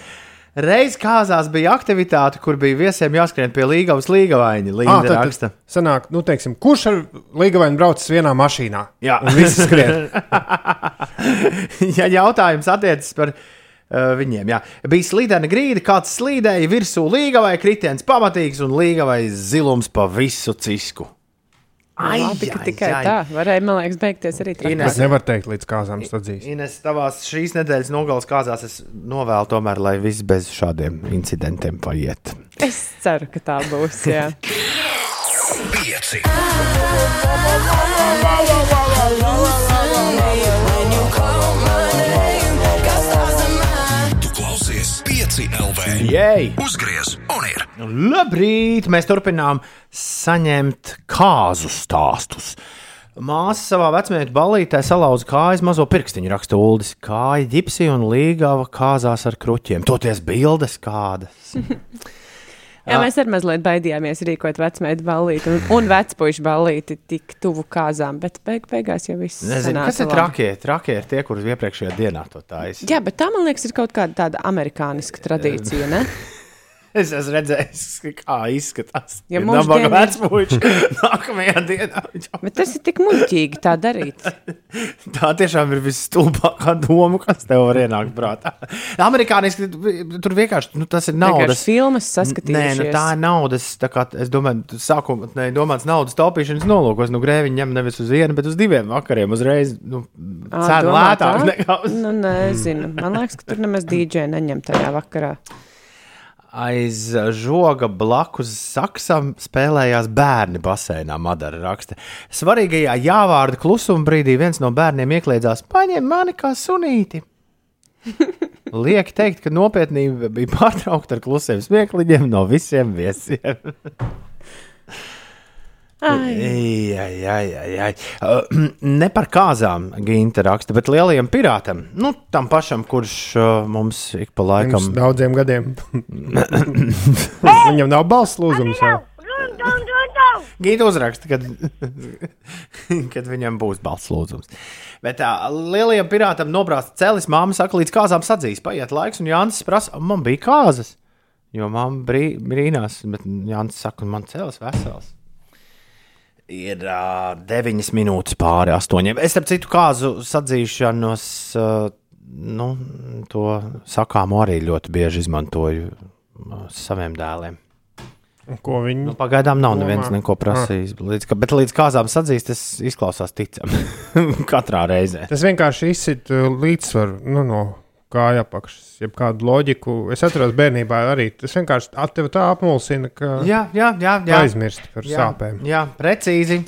S1: reiz kāzās bija aktivitāte, kur bija viesiem jāskrien pie līgavas līgavaini.
S7: Ah,
S1: Līga
S7: tad,
S1: raksta.
S7: tad sanāk, nu, teiksim, kurš ar līgavainu braucis vienā mašīnā?
S1: Jā,
S7: visi skrien.
S1: ja jautājums attiecas par uh, viņiem, jā. bija slīdena grīda, kāds slīdēja virsū līgavai, kritiens pamatīgs un līgavai zilums pa visu cisku. Ai,
S3: Labi, ka
S1: ai,
S3: tikai
S1: ai.
S3: tā varēja, man liekas, beigties arī tā.
S1: Ines.
S7: Es nevaru teikt, līdz kāzām stadzīs.
S1: Ines, tavās šīs nedēļas nogalas kāzās es novēlu tomēr, lai viss bez šādiem incidentiem paiet.
S3: Es ceru, ka tā būs. Jā.
S9: Pieci. Pieci LV.
S1: Jej!
S9: Uzgriez un ir.
S1: Labrīt! Mēs turpinām saņemt kāzu stāstus. Māsa savā vecmēta balītē salauza kājas mazo pirkstiņu, raksta Uldis. Kāja ģipsī un līgava kāzās ar kruķiem. Toties bildes kādas.
S3: Jā, mēs arī mazliet baidījāmies rīkot vecmēdu ballīti un, un vecpuļu ballīti tik tuvu kāzām, bet beig, beigās jau viss
S1: Nezinu, kas ir trakie. Trakie ir tie, kurus iepriekšējā dienā to taisa.
S3: Jā, bet tā man liekas, ir kaut kāda tāda amerikāniska tradīcija.
S1: Es esmu redzējis, kā izskatās.
S3: Ja
S1: Ir nabaga
S3: ir-
S1: vecpuļš. Nākamajā dienā viņš
S3: Bet tas ir tik muļķīgi tā darīt.
S1: Tā tiešām ir visstulbākā doma, kas tev var ienākt prātā. Amerikāniski tur vienkārši nu, tas ir naudas.
S3: Vienkārši filmas
S1: Nē, nu, tā ir naudas. tā Kā, es domāju, sākumā ne, domāts naudas taupīšanas nolūkos. Nu, grēviņi ņem nevis uz vienu, bet uz diviem vakariem. Uzreiz nu,
S3: Ā,
S1: cena
S3: domā
S1: lētāk
S3: tā?
S1: nekā uz
S3: Nu, nezinu. Man liekas, ka tur nemaz dīdžeja neņem tajā vakarā.
S1: Aiz žoga blakus saksam spēlējās bērni basēnā. Madara raksta. Svarīgajā jāvārda klusuma brīdī viens no bērniem iekļiedzās: paņem mani kā sunīti. Lieki teikt, ka nopietnība bija pārtraukta ar klusiem smiekliem no visiem viesiem. Ai, ai, ai, ai, ai. Uh, ne par kāzām Ginta raksta, bet lielajam pirātam. Nu, tam pašam, kurš uh, mums ik pa laikam.
S7: Pirms daudziem gadiem. Viņam nav balss lūzums.
S1: Gita uzraksta, kad, kad viņam būs balss lūdzums. Bet tā lielajam pirātam nobrāzt celis, māma saka, līdz kāzām sadzīs. Paiet laiks, un Jānis prasa, man bija kāzas. Jo māma brī, brīnās, bet Jānis saka, man celis vesels. Ir uh, deviņas minūtes pāri astoņiem. Es starp citu kāzu sadzīšanos, uh, nu, to sakāmu arī ļoti bieži izmantoju uh, saviem dēliem.
S7: Ko viņi
S1: Nu, pagaidām nav
S7: domā?
S1: neviens neko prasījis. Līdz, bet līdz kāzām sadzīst, tas izklausās ticami. Katrā reizē.
S7: Tas vienkārši izsit līdzsvaru nu, no kāja apakšas, jeb kādu loģiku. Es atceros, bērnībā arī tas vienkārši at- tev tā apmulsina, ka
S1: Jā, jā, jā. jā.
S7: aizmirst par
S1: jā,
S7: sāpēm.
S1: Jā, precīzi.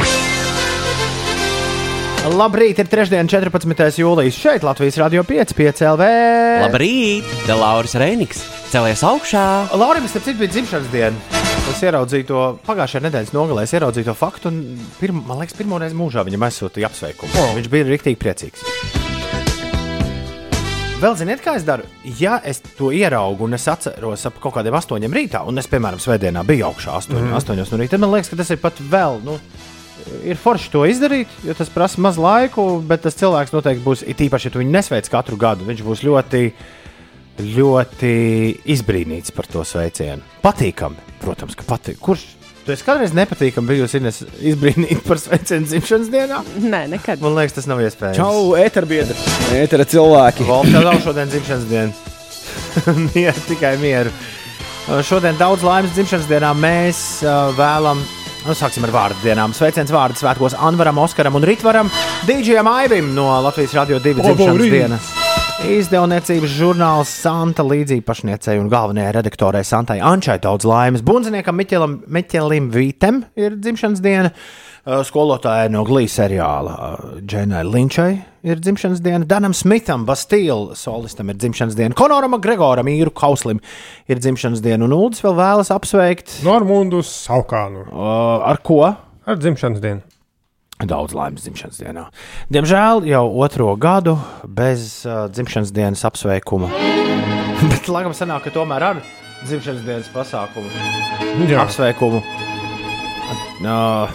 S1: Labrīt, ir trešdiena, 14. jūlijas. Šeit Latvijas Rādio 5, 5 LV.
S17: Labrīt! Te Lauris Reiniks! Celies augšā!
S1: Laurim, starp citu, bija dzimšanas diena. Es ieraudzīju to pagājušajā nedēļas nogalē, es ieraudzīju to faktu, un pirm, man liekas, pirmo reizi mūžā viņam aizsūtīja apsveikumu. Oh. Viņš bija rīktīgi priecīgs. Vēl ziniet, kā es daru? Ja es to ieraugu un es atceros ap kaut kādiem astoņiem rītā, un es, piemēram, svētdienā biju augšā astoņos,
S7: Mhm.
S1: mm. astoņos no rīta, tad man liekas, ka tas ir pat vēl. Nu, Ir forši to izdarīt, jo tas prasa maz laiku, bet tas cilvēks noteikti būs, it īpaši, ja tu viņu nesveic katru gadu, viņš būs ļoti, ļoti izbrīnīts par to sveicienu. Patīkami, protams, ka patīk. Kurš tu esi kādreiz nepatīkami bijusi izbrīnīta par sveicienu dzimšanas dienā?
S3: Nē, nekad.
S1: Man liekas, tas nav iespējams.
S4: Čau, eterbiedri! Etera cilvēki!
S1: Valsts tev nav šodien dzimšanas diena. mieru, tikai mieru. Uh, Šodien daudz laimes dzimšanas dienā mēs uh, vēlam. Nu, sāksim ar vārdu dienām. Sveiciens vārdu svētkos Anvaram, Oskaram un Ritvaram, Dīdžiem Aivim no Latvijas Radio 2 dzimšanas dienas. Izdevniecības žurnāls Santa līdzīpašniecei un galvenajai redaktorai Santai Ančai daudz laimes. Bunziniekam Miķelam, Miķelim Vītem ir dzimšanas diena. Uh, Skolotāja no Glīs seriāla uh, Džeinai Linčai ir dzimšanas diena, Danam Smitham, Bastīla solistam ir dzimšanas diena, Konoram Gregoram, Īru Kauslim ir dzimšanas diena, un Uldis vēl vēlas apsveikt
S7: Normundus Saukānu.
S1: Uh, ar ko?
S7: Ar dzimšanas dienu.
S1: Daudz laimes dzimšanas dienā. Diemžēl jau otro gadu bez uh, dzimšanas dienas apsveikuma. Bet, laikam, sanāk, ka tomēr ar dzimšanas dienas pasākumu
S7: Jā.
S1: apsveikumu uh,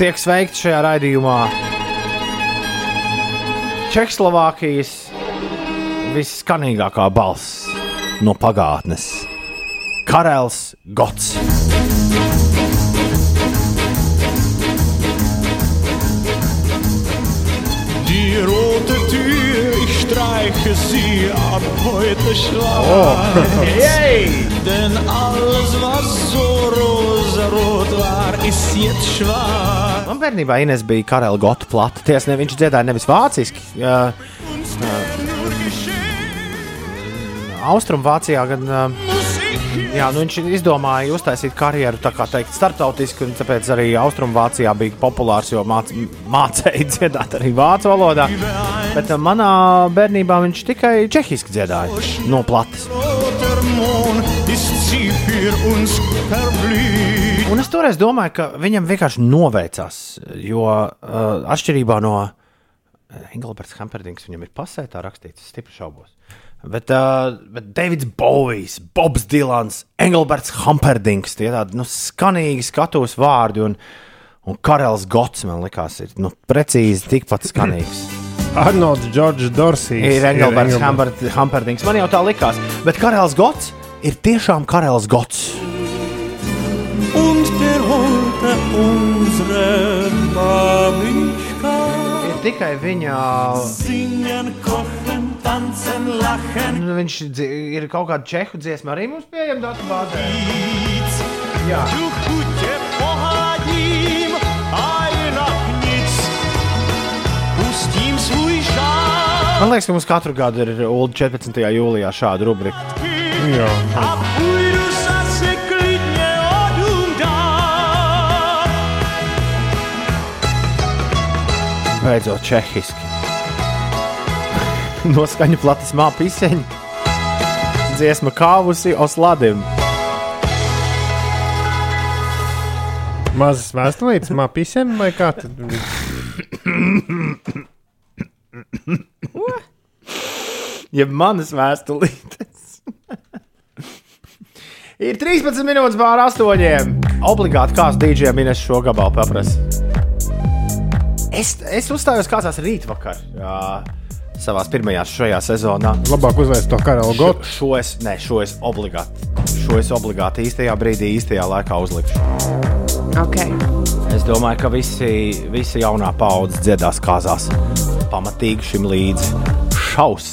S1: tiek sveikts šajā raidījumā Čehoslovākijas visskanīgākā balss no pagātnes - Karels Gots.
S9: Streiche sie ab heute schwarz.
S1: Oh. Yay!
S9: Denn alles, was so rosarot war, ist jetzt schwarz.
S1: Man bērnībā Ines bija Karela Gota plata. Tiesa, ne, viņš dziedāja nevis vāciski. Jā, Austrumvācijā gan. ā, Jā, nu viņš izdomāja uztaisīt karjeru tā kā teikt, starptautiski, un tāpēc arī Austrumvācijā bija populārs, jo māc, mācīja dziedāt arī vācu valodā. Bet manā bērnībā viņš tikai čehiski dziedāja no plates. Un es toreiz domāju, ka viņam vienkārši noveicās, jo uh, atšķirībā no Engelberts Hamperdings, viņam ir pasē tā rakstīts, es stipri šaubos. Bet, uh, bet Davids Bovijs, Bobs Dilans, Engelberts Hamperdings, tie tādi nu, skanīgi skatos vārdi, un, un Karels Gots man likās, ir nu, precīzi tikpat skanīgs.
S7: Arnolds Džordžs Dorsijs.
S1: Ir Engelberts Hamperd- Hamperdings, man jau tā likās, bet Karels Gots ir tiešām Karels Gots.
S9: Und der Holte unsere Babischkeit.
S1: Ir tikai viņa.
S9: Singen, kochen, tanzen, lachen.
S1: Nu, Viņš ir kaut kāda čehu dziesma arī mums pieejama datubāzē. Jā. Man liekas, ka mums katru gadu ir ULD 14. jūlijā šāda rubrika.
S7: Jā.
S1: Beidzot, čehiski. Noskaņa platis māpa izseņa. Dziesma kāvusi osladim.
S7: Mazas vēstulītes, māpīsēm vai kā tad?
S1: Ja manas vēstulītes. ir 13 minūtes pār astoņiem. Obligāti kāds dīdžiem minēs šo gabalu paprasa. Es, es uzstājos kādā rītvakar. Jā. Savā pirmajā šajā sezonā.
S7: Labāk uzvērst to karalu gotu.
S1: Šo es, ne, šo es obligāti, šo es obligāti īstajā brīdī, īstajā laikā uzlikšu.
S3: Okay.
S1: Es domāju, ka visi, visi jaunā paudze dziedās kāzās. Pamatīgi šim līdzi. Šaus!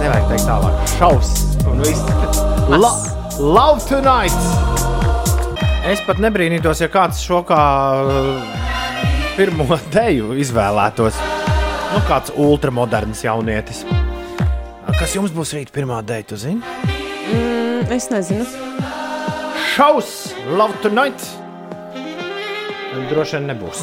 S1: Nevajag teikt tālāk. Šaus! Un viss. La, love tonight! Es pat nebrīnītos, ja kāds šo kā uh, pirmo deju izvēlētos. Nu, kāds ultramoderns jaunietis. Kas jums būs rīt pirmā deja, tu zini?
S3: Mm, es nezinu.
S1: Šaus! Love tonight! Droši vien nebūs.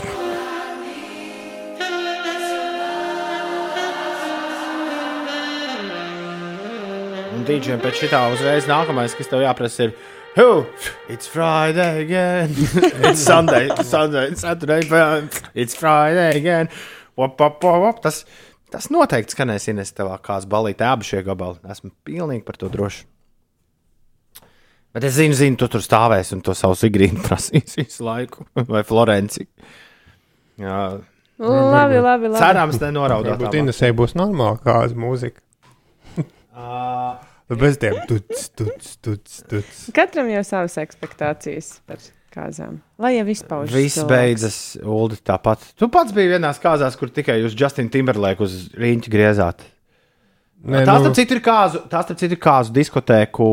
S1: Un dīdžiem pēc šitā uzreiz nākamais, kas tev jāprasa, ir. Who? It's Friday again. it's Sunday, Sunday, it's Saturday. but It's Friday again. Wop, wop, wop, wop. Tas, tas noteikti skanēs Ines tavā kāds balītē abi šie gabali. Esmu pilnīgi par to drošs. Bet es zinu, zinu, tu tur stāvēsi un to savu sigrīnu prasīs visu laiku. Vai Florenci. Jā.
S3: Labi, labi, labi.
S1: Cerams, nenoraudāt.
S7: Varbūt Inesē būs normāla kāda mūzika. Bez tiem tuts, tuts, tuts, tuts.
S3: Katram jau savas expectācijas par kāzām. Lai jau izpaužas.
S1: Viss
S3: cilvēks.
S1: beidzas, Ulu, tāpat. Tu pats biji vienā kāzās, kur tikai uz Justina Timberlake uz rīņķa griezāt.
S7: Nē,
S1: Tās,
S7: nu-
S1: starp citu, ir kāzu, tās, starp citu, ir kāzu diskotēku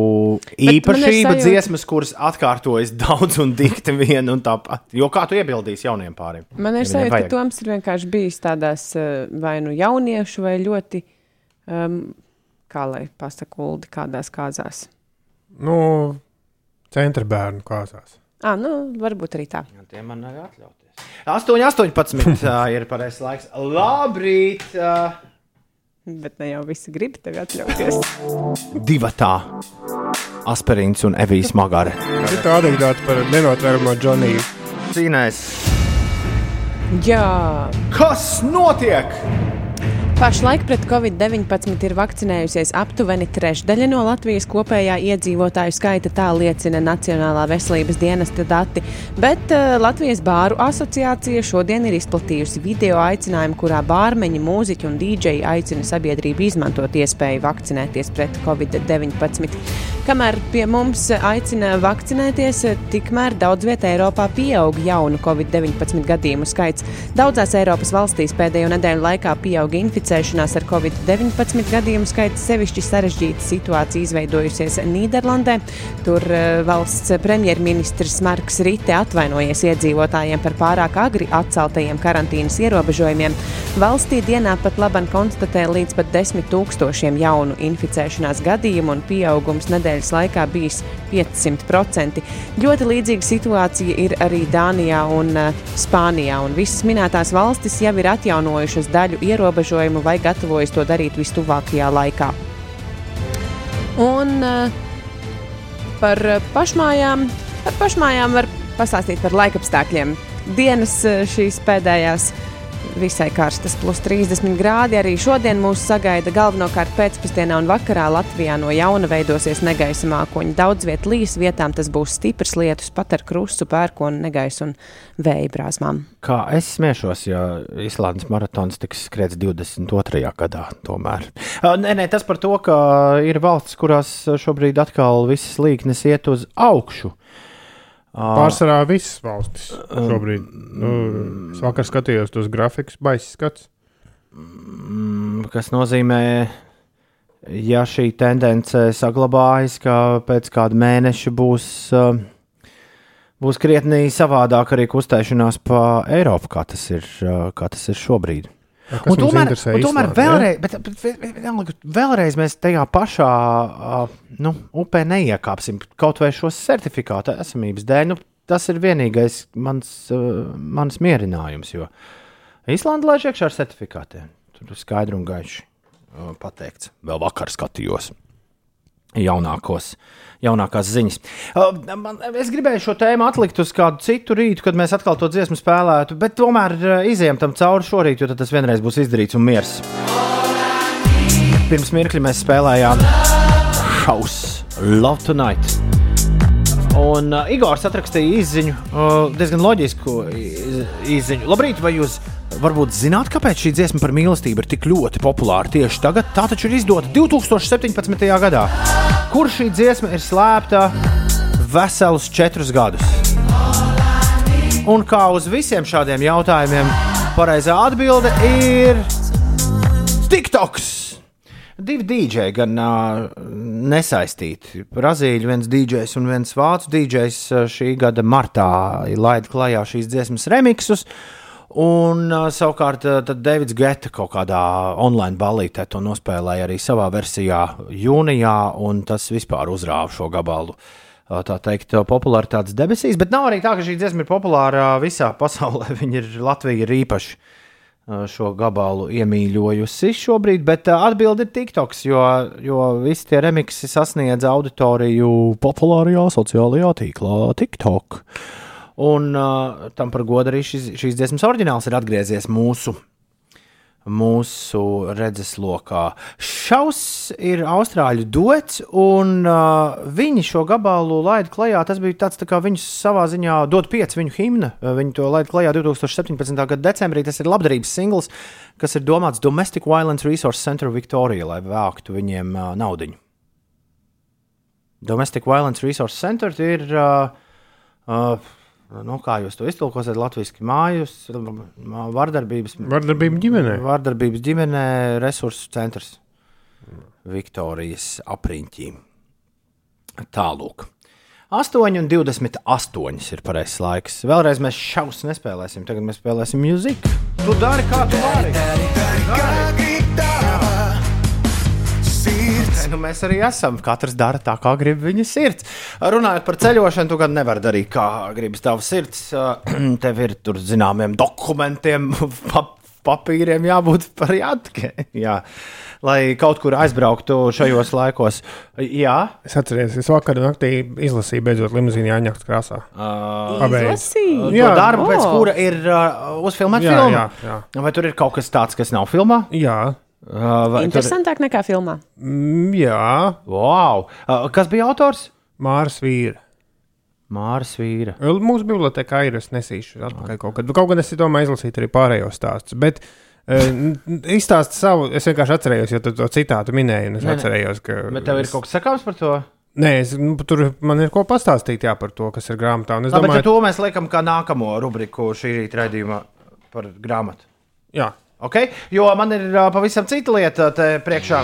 S3: ir
S1: īpašība,
S3: sajūta-
S1: dziesmas, kuras atkārtojas daudz un dikti viena un tāpat. Jo kā tu iebildīsi jauniem pāriem?
S3: Man ir
S1: Ja
S3: sajūta, ka
S1: vajag.
S3: Toms ir vienkārši bijis tādās eh, vai nu jauniešu, vai ļoti, um, kā lai pasakā, uldi kādās kāzās.
S7: Nu, centra bērnu kāzās.
S3: Ah, nu, varbūt arī tā.
S1: Tie man nav atļauties. 8, 18 ā, ir pareizais laiks. Labrīt!
S3: Bet ne jau visi grib tevi atļauties.
S1: Divatā. Asperīns un Evijas Magare.
S7: Ir tā anekdote par nenotveramo Džoniju.
S1: Cīnēs.
S3: Jā.
S1: Kas notiek?
S3: Pašlaik pret covid-19 ir vakcinējusies aptuveni trešdaļa no Latvijas kopējā iedzīvotāju skaita, tā liecina Nacionālā veselības dienesta dati. Bet uh, Latvijas bāru asociācija šodien ir izplatījusi video aicinājumu, kurā bārmeņi, mūziķi un dīdžeji aicina sabiedrību izmantot iespēju vakcinēties pret covid-19. Kamēr pie mums aicina vakcinēties, tikmēr daudz vietā Eiropā pieaug jaunu covid-19 gadījumu skaits. Daudzās Eiropas valstīs pēdējo nedēļu laikā pieauga inficēšanās ar covid-19 gadījumu skaits. Sevišķi sarežģīta situācija izveidojusies Nīderlandē. Tur eh, valsts premjerministrs Marks Rite atvainojies iedzīvotājiem par pārāk agri atceltajiem karantīnas ierobežojumiem. Valstī dienā pat laban konstatē līdz pat desmit tūkstošiem jaunu inficēšanās gadījumu un pieaugums nedēļas laikā bijis 500%. Ļoti līdzīga situācija ir arī Dānijā un uh, Spānijā, un visas minētās valstis jau ir atjaunojušas daļu ierobežojumu vai gatavojas to darīt vistuvākajā laikā. Un uh, par pašmājām, par pašmājām var pastāstīt par laikapstākļiem. Dienas uh, šīs pēdējās visai karstas, plus 30 grādi. Arī šodien mūs sagaida galvenokārt pēcpusdienā un vakarā Latvijā no jauna veidosies negaisa mākoņi. Daudz viet līs, vietām tas būs stiprs lietus, pat ar krustu, pērkonu, negaisu un vēja brāzmām.
S1: Kā es smiešos, ja Islandes maratons tiks skriets 22. gadā, tomēr. Nē, nē, tas par to, ka ir valsts, kurās šobrīd atkal visas līknes iet uz augšu. Uh,
S7: Pārsvarā visas valstis šobrīd. Nu, es vakar skatījos tos grafikus, baisa skats.
S1: Mm, kas nozīmē, ja šī tendence saglabājas, ka pēc kāda mēneša būs, būs krietni savādāk arī kustēšanās pa Eiropu, kā tas ir, kā tas ir šobrīd.
S7: Kas
S1: Un tomēr, un tomēr
S7: Islande,
S1: vēlreiz, bet, bet, bet, bet, vēlreiz mēs tajā pašā uh, nu, upē neiekāpsim kaut vai šo certifikātu esamības dēļ. Nu, tas ir vienīgais mans, uh, mans mierinājums, jo Īslanda laiž iekšā ar certifikātiem. Tur ir skaidri un gaiši uh, pateikts. Vēl vakar skatījos jaunākos, jaunākās ziņas. Uh, es gribēju šo tēmu atlikt uz kādu citu rītu, kad mēs atkal to dziesmu spēlētu, bet tomēr uh, izējām tam cauri šorīt, jo tas vienreiz būs izdarīts un miers. Pirms mirkļa mēs spēlējām House Love Tonight. Un uh, Igors atrakstīja izziņu, uh, diezgan loģisku izziņu. Labrīt, vai jūs varbūt zināt, kāpēc šī dziesma par mīlestību ir tik ļoti populāra tieši tagad? Tā taču ir izdota 2017. gadā. Kur šī dziesma ir slēpta veselus četrus gadus? Un kā uz visiem šādiem jautājumiem, pareizā atbilde ir TikToks. Divi dīdžeji gan uh, nesaistīti. Brazīļu viens dīdžejs un viens vācu dīdžejs uh, šī gada martā laida klajā šīs dziesmas remixus. Un uh, savukārt uh, Davids Geta kaut kādā online ballītē to nospēlēja arī savā versijā jūnijā, un tas vispār uzrāva šo gabalu. uh, Tā teikt, popularitātes debesīs, bet nav arī tā, ka šī dziesma ir populāra visā pasaulē. Viņa ir Latvija ir īpaši uh, šo gabalu iemīļojusi šobrīd, bet uh, atbildi ir TikToks, jo, jo visi tie remixi sasniedz auditoriju populārajā sociālajā tīklā TikTok. Un uh, tam par godu arī šis, šīs dziesmas oriģināls ir atgriezies mūsu, mūsu redzeslokā. Šaus ir austrāļu duets, un uh, viņi šo gabalu laida klajā. Tas bija tāds tā kā viņu savā ziņā dod pieci viņu himna. Uh, Viņi to laida klajā 2017. gada decembrī. Tas ir labdarības singls, kas ir domāts Domestic Violence Resource Center Victoria, lai vāktu viņiem uh, naudu. Domestic Violence Resource Center ir. Uh, uh, Nu, kā jūs to iztulkosiet? Latvijas mājas, vardarbības,
S7: Vardarbība ģimenē.
S1: Vardarbības ģimenē, resursu centrs Viktorijas apriņķī. Tālāk. 8,28 ir pareizais laiks. Vēlreiz mēs šausmas nespēlēsim. Tagad mēs spēlēsim mūziku. Tu dari, kā tu vari.
S9: Sirds
S1: nu, mēs arī esam. Katrs dara tā, kā grib viņa sirds. Runājot par ceļošanu, tu gan nevari darīt, kā gribas tavs sirds. Tev ir tur zināmiem dokumentiem, pap papīriem jābūt par jātke. Jā. Lai kaut kur aizbrauktu šajos laikos. Jā,
S7: Es atceros, es vakar naktī izlasīju beidzot limuzīnu Jāņaktas krāsā. Pabeidz.
S1: to
S7: Jā.
S1: darbu, pēc
S7: O.
S1: kura ir uh, uzfilmēta
S7: Jā,
S1: filma.
S7: jā, jā.
S1: Vai tur ir kaut kas tāds, kas nav filmā?
S7: Jā.
S1: Vai tur-
S3: Interesantāk nekā filmā.
S7: Mm, jā.
S1: Wow. Kas bija autors?
S7: Mārs Vīra.
S1: Mārs Vīra.
S7: Mūsu bibliotekā ir, es nesīšu atpakaļ kaut kad. Kaut gan es domāju izlasīt arī pārējos stāstus. Bet izstāst savu, es vienkārši atcerējos, jo tu to citātu minēji, un es
S1: nē.
S7: atcerējos, ka.
S1: Bet tev ir kaut kas sakāms par to?
S7: Nē, es, nu, tur man ir ko pastāstīt jā, par to, kas ir grāmatā. Es
S1: Labi,
S7: domāju,
S1: bet to mēs liekam kā nākamo rubriku šī rīta raidījumā par grāmatu.
S7: Jā.
S1: Okay? Jo man ir uh, pavisam cita lieta te priekšā.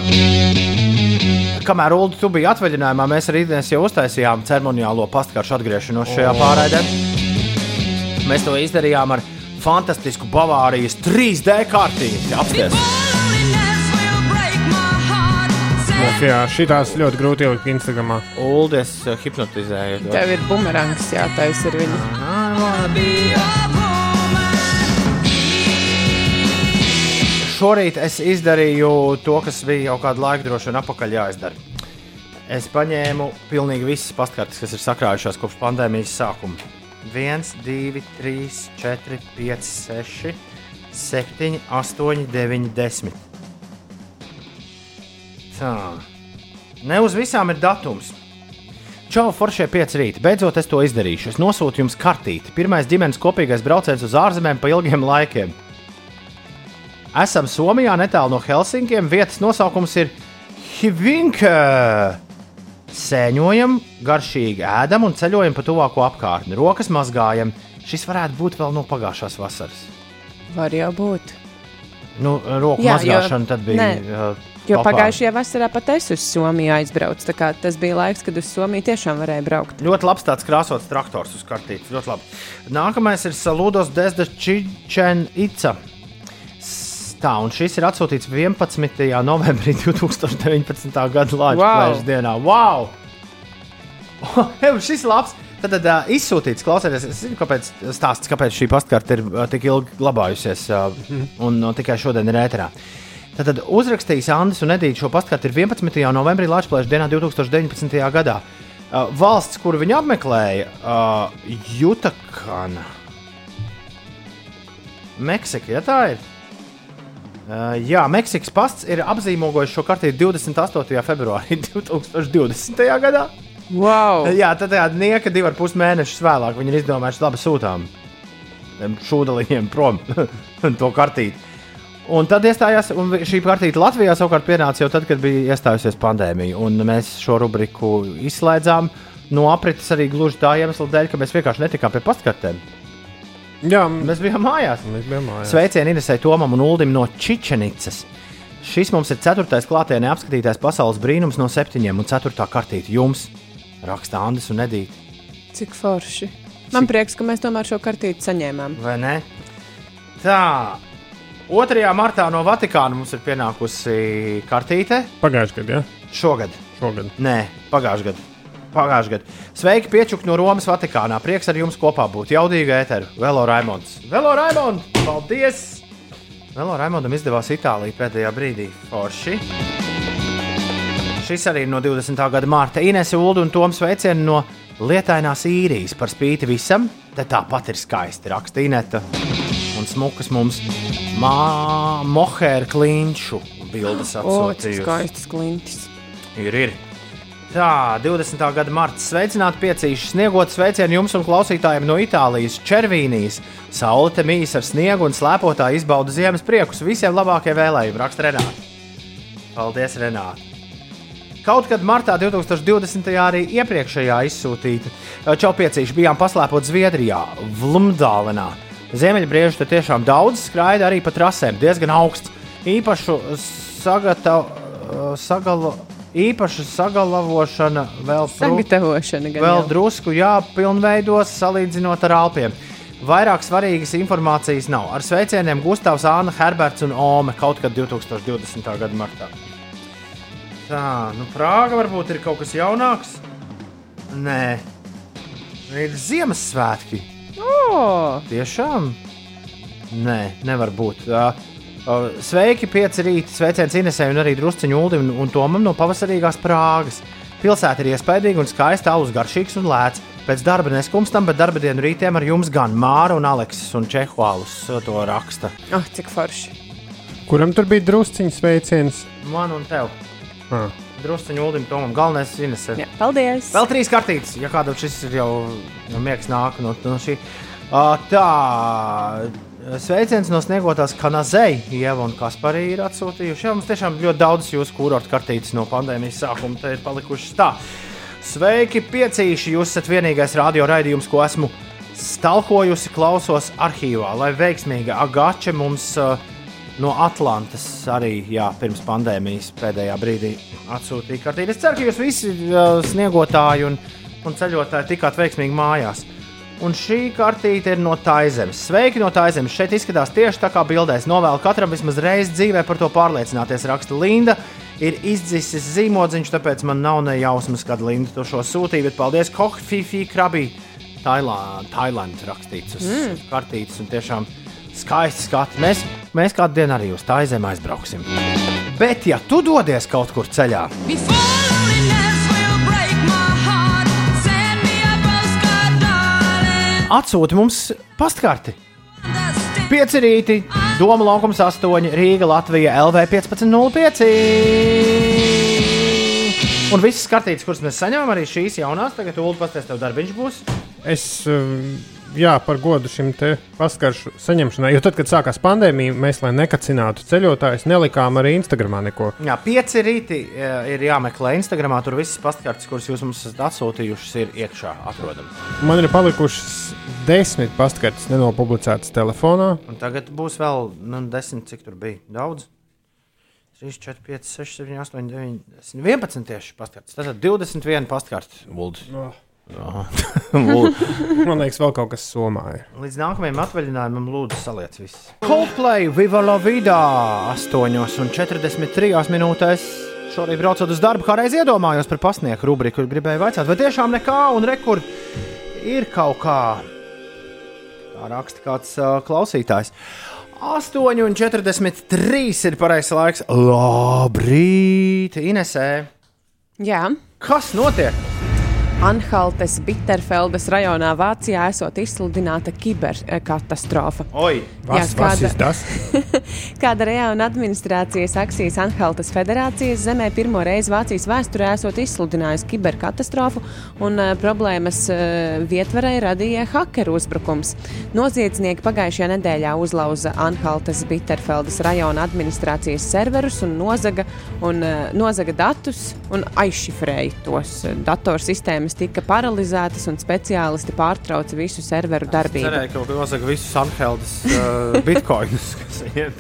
S1: Kamēr Ulu tu biji atvaļinājumā, mēs arī Inês jau uztaisījām ceremoniālo pastkaršu atgriešanos šajā
S7: O.
S1: pārraidē. Mēs to izdarījām ar fantastisku Bavārijas 3D kārtību. Apsties!
S7: Lūk, jā, šitās ļoti grūti ielikt Instagramā.
S1: Uldis uh, hipnotizēja.
S3: Tev ir bumerangs jātaisa ar viņu.
S1: Šorīt es izdarīju to, kas bija jau kādu laiku droši vien atpakaļ jāizdara. Es paņēmu pilnīgi visas pastkartes, kas ir sakrājušās kopš pandēmijas sākuma. 1, 2, 3, 4, 5, 6, 7, 8, 9, 10. Tā. Ne uz visām ir datums. Čau, Foršie 5 rīta. Beidzot, es to izdarīšu. Es nosūtu jums kartīti. Pirmais ģimenes kopīgais brauciens uz ārzemēm pa ilgiem laikiem. Esam Somijā, netālu no Helsinkiem. Vietas nosaukums ir Hivinka. Sēņojam, garšīgi ēdam un ceļojam pa tuvāko apkārtni. Rokas mazgājam. Šis varētu būt vēl no pagājušās vasaras.
S3: Var jau būt.
S1: Nu, roku
S3: Jā,
S1: mazgāšana
S3: jo-
S1: tad bija.
S3: Nē,
S1: uh,
S3: Jo
S1: topā.
S3: pagājušajā vasarā pat es uz Somiju aizbraucu. Tas bija laiks, kad uz Somiju tiešām varēja braukt.
S1: Ļoti labs tāds krāsots traktors uz kartītes. Nākamais ir Saludos Desda Čičen Ica. Tā, un šis ir atsūtīts 11. novembrī 2019. gada Latvijas
S3: Wow.
S1: dienā. Wow! Ev, šis ir labs! Tad, tad uh, izsūtīts, klausieties, es zinu, kāpēc, stāsts, kāpēc šī pastkarte ir uh, tik ilgi glabājusies uh, un uh, tikai šodien ir ēterā. Tad, tad uzrakstījis Andris un Edīts šo pastkarte ir 11. novembrī Latvijas dienā 2019. gadā. Uh, valsts, kuru viņi apmeklēja, uh, Jutakana. Meksika, ja tā ir. Uh, jā, Meksikas pasts ir apzīmogojis šo kartīti 28. februārī 2020. gadā.
S3: Wow.
S1: Jā, tad tā nieka divi ar pus mēnešus vēlāk viņi ir izdomājuši, labi, sūtām šūdaliņiem prom to kartīti. Un tad iestājās, un šī kartīte Latvijā savukārt pienāca jau tad, kad bija iestājusies pandēmija. Un mēs šo rubriku izslēdzām no aprites arī gluži tā iemesla dēļ, ka mēs vienkārši netikām pie pastkartēm.
S7: Jā,
S1: mēs bijām mājās.
S7: Mēs bijām mājās.
S1: Sveicieni Inesai Tomam un Uldim no Čičenicas. Šis mums ir ceturtais klātienē apskatītais pasaules brīnums no septiņiem un ceturtā kartīte jums. Raksta Andris un Edīte.
S3: Cik forši. Man prieks, ka mēs tomēr šo kartīti saņēmām.
S1: Vai ne? Tā. 2. martā no Vatikāna mums ir pienākusi kartīte.
S7: Pagājušajā gadā, jā?
S1: Šogad.
S7: Šogad.
S1: Nē, pagājušajā gadā. Pagājušajā gadā. Sveiki, Piečuk no Romas Vatikānā. Prieks ar jums kopā būt. Jaudīga ēteru. Velo Raimonds. Velo Raimonds! Paldies! Velo Raimondam izdevās Itālijā pēdējā brīdī. Forši. Šis arī ir no 20. gada mārta. Inese Ulu un Toms sveicieni no Lietainās īrijas par spīti visam. Te tāpat ir skaisti raksta Ineta. Un smukas mums mohēra klinšu bildes atsūtījusi.
S3: skaistas klintis.
S1: Ir, ir. Tā, 20. gada marta sveicināti piecīši sniegot sveicienu jums un klausītājiem no Itālijas, Červīnijas. Saule te mīs ar sniegu un slēpotāji izbauda ziemas priekus. Visiem labākie vēlējumi, raksta Renāta. Paldies, Renāta! Kaut kad martā 2020. arī iepriekšējā izsūtīta čaupiecīša bijām paslēpot Zviedrijā, Vlumdālenā. Ziemeļbriežu te tiešām daudz skraida arī pa trasēm, diezgan augsts. Īpašu sagatavu, sagalo, īpaša sagalavošana vēl,
S3: Sagatavošana gan
S1: vēl
S3: jau.
S1: drusku jāpilnveidos salīdzinot ar Alpiem. Vairāk svarīgas informācijas nav. Ar sveicieniem Gustavs, Anna, Herberts un Ome kaut kad 2020. gada martā. Tā, nu Prāga varbūt ir kaut kas jaunāks. Nē, ir Ziemassvētki.
S3: Oh!
S1: Tiešām? Nē, nevar būt. Uh, sveiki, pieci rīta, sveiciens Inesē un arī drusciņu Uldim un Tomam no pavasarīgās Prāgas. Pilsēta ir iespaidīga un skaista, alus garšīgs un lēts. Pēc darba neskumstam, bet darba dienu rītiem ar jums gan Māra un Aleksis un Čehuālus to raksta.
S3: Oh, cik forši.
S7: Kuram tur bija drusciņš sveiciens?
S1: Man un tev.
S7: Ah.
S1: Drusciņu Uldim, Tomam, galvenais ir Inesē.
S3: Jā, paldies!
S1: Vēl trīs kartītes, ja kādam šis ir jau no miegs nāk no, no šī. Uh, tā, sveiciens no sniegotās Kanazei, Ieva un Kasparī ir atsūtījuši. Jā, mums tiešām ļoti daudz jūsu kurortu kartītes no pandēmijas sākuma te ir palikušas tā. Sveiki, piecīši! Jūs esat vienīgais radio raidījums, ko esmu stalkojusi, klausos arhīvā, lai veiksmīgi Agače mums uh, no Atlantas arī jā, pirms pandēmijas pēdējā brīdī atsūtīja kartīti. Es ceru, ka jūs visi uh, sniegotāji un, un ceļotāji tikāt veiksmīgi mājās. Un šī kartīte ir no Taizemes. Sveiki no Taizemes. Šeit izskatās tieši tā kā bildēs. Novēlu katram vismaz reizi dzīvē par to pārliecināties. Raksta Linda. Ir izdzisis zīmodziņš, tāpēc man nav ne jausmas, kad Linda to šo sūtīja. Bet paldies, Kohfīfī, Krabī. Tailāndā rakstīts uz mm. kartītes. Un tiešām skaisti skati. Mēs, mēs kādu dienu arī uz Taizemi aizbrauksim. Bet, ja tu dodies kaut kur ceļā, atsūti mums pastkarti. Pieci rīti, Doma laukums 8, Rīga, Latvija, LV 1505. Un visas kartītes, kuras mēs saņemam, arī šīs jaunās, tagad Ulu pastāstīs, tev darbiņš būs.
S7: Es, um, jā, par godu šim te paskaršu saņemšanai, jo tad, kad sākās pandēmija, mēs, lai nekacinātu ceļotājus, nelikām arī Instagramā neko.
S1: Jā, pieci rīti eh, ir jāmeklē Instagramā. Tur visas pastkartes, kuras jūs mums esat atsūtījušas, ir iekšā atrodamas.
S7: Man ir palikušas desmit pastkartes nenopublicētas telefonā.
S1: Un tagad būs vēl nu, desmit, cik tur bija. Daudz. 3, 4, 5, 6, 7, 8, 9, 10, 11 tieši pastkartes. Tātad 21 pastkarte.
S7: No. Man liekas, vēl kaut kas somā ir.
S1: Līdz nākamajam atvaļinājumam, lūdzu, saliec visu. Coldplay, Viva la Vida! 8,43 minūtēs. Šorīt braucot uz darbu, kā reiz iedomājos par pasnieku rubriku, kur gribēju vaicāt, vai tiešām nekā un rekur ir kaut kā. Tā raksta kāds uh, klausītājs. 8,43 ir pareizais laiks. Labrīt, Inesē!
S3: Jā.
S1: Kas notiek?
S3: Anhaltes Bitterfeldes rajonā Vācijā esot izsludināta kiberkatastrofa.
S1: Oi,
S7: vas, ir tas?
S3: kāda reāla administrācijas akcijas Anhaltes federācijas zemē pirmo reizi Vācijas vēsturē esot izsludinājusi kiberkatastrofu, un uh, problēmas uh, vietvarē radīja hakeru uzbrukums. Noziedznieki pagājušajā nedēļā uzlauza Anhaltes Bitterfeldes rajona administrācijas serverus un nozaga, un, uh, nozaga datus un aizšifrēja tos datorsistēmas tika paralizētas un speciālisti pārtrauca visu serveru darbību.
S1: Cerēju, ka nosaka visus Anheldas uh, bitkoinus, kas bija.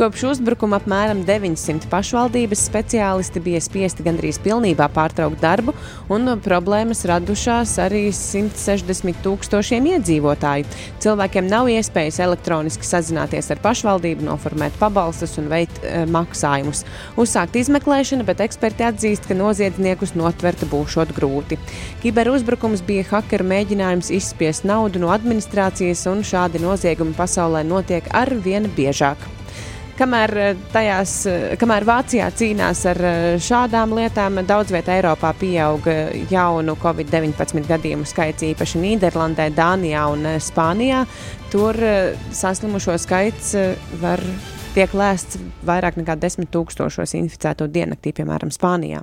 S3: Kopš uzbrukuma apmēram 900 pašvaldības speciālisti bija spiesti gandrīz pilnībā pārtraukt darbu, un problēmas radušās arī 160 tūkstošiem iedzīvotāju. Cilvēkiem nav iespējas elektroniski sazināties ar pašvaldību, noformēt pabalstus un veikt e, maksājumus. Uzsākt izmeklēšana, bet eksperti atzīst, ka noziedzniekus notvert būšot grūti. Kiberuzbrukums bija hakeru mēģinājums izspiest naudu no administrācijas, un šādi noziegumi pasaulē notiek ar vien biežāk kamēr, tajās, kamēr Vācijā cīnās ar šādām lietām, daudz vietā Eiropā pieaug jaunu Covid-19 gadījumu skaits, īpaši Nīderlandē, Dānijā un Spānijā. Tur saslimušo skaits var tiek lēsts vairāk nekā 10 tūkstošos inficēto diennaktī, piemēram, Spānijā.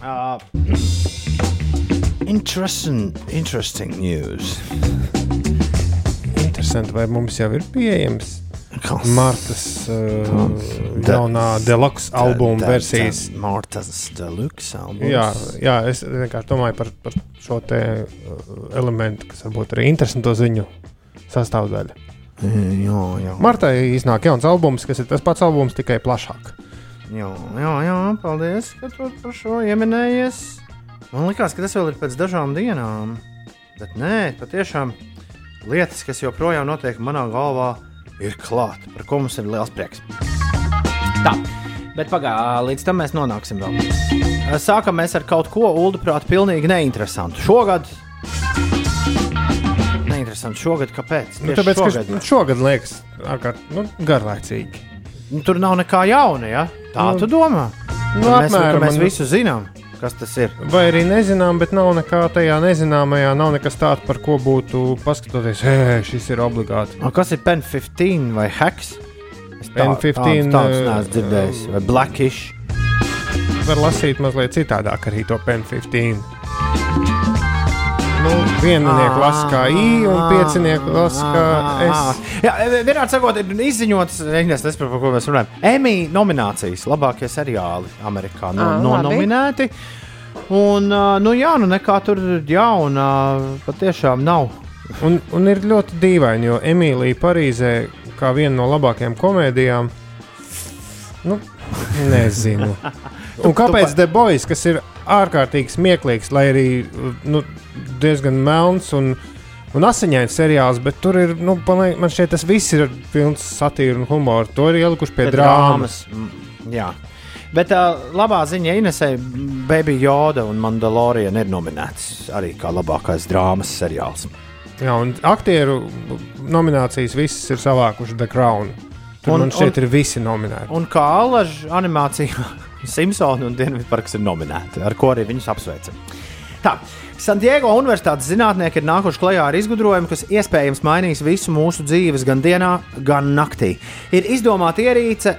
S1: Uh, interesting, interesting news.
S7: Interesanti, vai mums jau ir pieejams Martas uh, jaunā deluxe albuma versijas.
S1: Martas deluxe albums.
S7: Jā, jā, es vienkārši domāju par, par šo te uh, elementu, kas varbūt arī interesanto ziņu sastāvdaļa.
S1: Jā, jā.
S7: Martai iznāk jauns albums, kas ir tas pats albums, tikai plašāk.
S1: Jā, jā, jā, paldies, ka tu par šo ieminējies. Man liekas, ka tas vēl ir pēc dažām dienām. Bet nē, patiešām lietas, kas joprojām notiek manā galvā, ir klāt, par ko mums ir liels prieks. Tā, bet pagaidi, līdz tam mēs nonāksim vēl. Sākam mēs ar kaut ko, Ulu, prāt, pilnīgi neinteresantu. Šogad. Neinteresanti šogad, kāpēc?
S7: Nu, tāpēc,
S1: šogad.
S7: ka šogad liekas ārkārt, nu, garlaicīgi.
S1: Nu, tur nav nekā jauna, ja? Tā
S7: Nu,
S1: tu domā?
S7: nu,
S1: mēs,
S7: apmēram,
S1: mēs visu zinām, kas tas ir.
S7: Vai arī nezinām, bet nav nekā tajā nezināmajā, nav nekas tāds, par ko būtu paskatoties, hei, šis ir obligāti.
S1: A, kas ir Pen 15 vai tā-
S7: Pen 15,
S1: Tāds, tāds
S7: eh,
S1: neesmu dzirdējis. Vai Blackish.
S7: Var lasīt mazliet citādāk arī to pen 15. Nu, viennieku lasa kā I un piecinieku lasa kā S.
S1: Jā, vienādi sakot, ir izziņots, es nesaprotu, par ko mēs runājam. Emmy nominācijas, labākie seriāli Amerikā no,
S3: Ā,
S1: no nominēti. Un, nu jā, nu nekā tur jauna patiešām nav.
S7: Un, un ir ļoti dīvaini, jo Emīlija Parīzē, kā viena no labākajām komēdijām, nu, nezinu. Un kāpēc The Boys, kas ir ārkārtīgi smieklīgs, lai arī nu, diezgan melns un, un asiņains seriāls, bet tur ir, nu, man šķiet, tas viss ir pilns satīra un humora. To ir ielikuši pie, pie drāmas.
S1: Mm, Jā. Bet tā uh, labā ziņa Inesai, Baby Yoda un Mandalorian ir nominēts arī kā labākais drāmas seriāls.
S7: Jā, un aktieru nominācijas visas ir savākuši The Crown. Tur
S1: un,
S7: man šķiet,
S1: un-
S7: ir visi nominēti.
S1: Un kā alaža animācija, Simpsons un Dienvidparks ir nominēti, ar ko arī viņus apsveicam. Tā, Sandiego Universitātes zinātnieki ir nākuši klajā ar izgudrojumu, kas iespējams mainīs visu mūsu dzīves gan dienā, gan naktī. Ir izdomāta ierīce,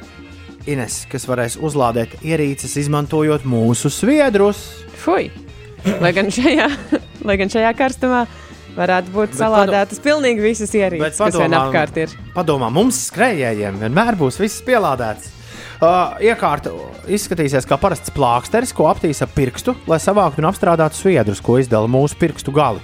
S1: Ines, kas varēs uzlādēt ierīces, izmantojot mūsu sviedrus.
S3: Fui! Lai gan šajā, lai gan šajā karstumā varētu būt salādētas pilnīgi visas ierīces, kas vien apkārt ir.
S1: Padomā, mums skrejējiem vienmēr būs viss pielādēts. Uh, iekārta izskatīsies kā parasts plāksteris, ko aptīs ar pirkstu, lai savāktu un apstrādātu sviedrus, ko izdala mūsu pirkstu gali.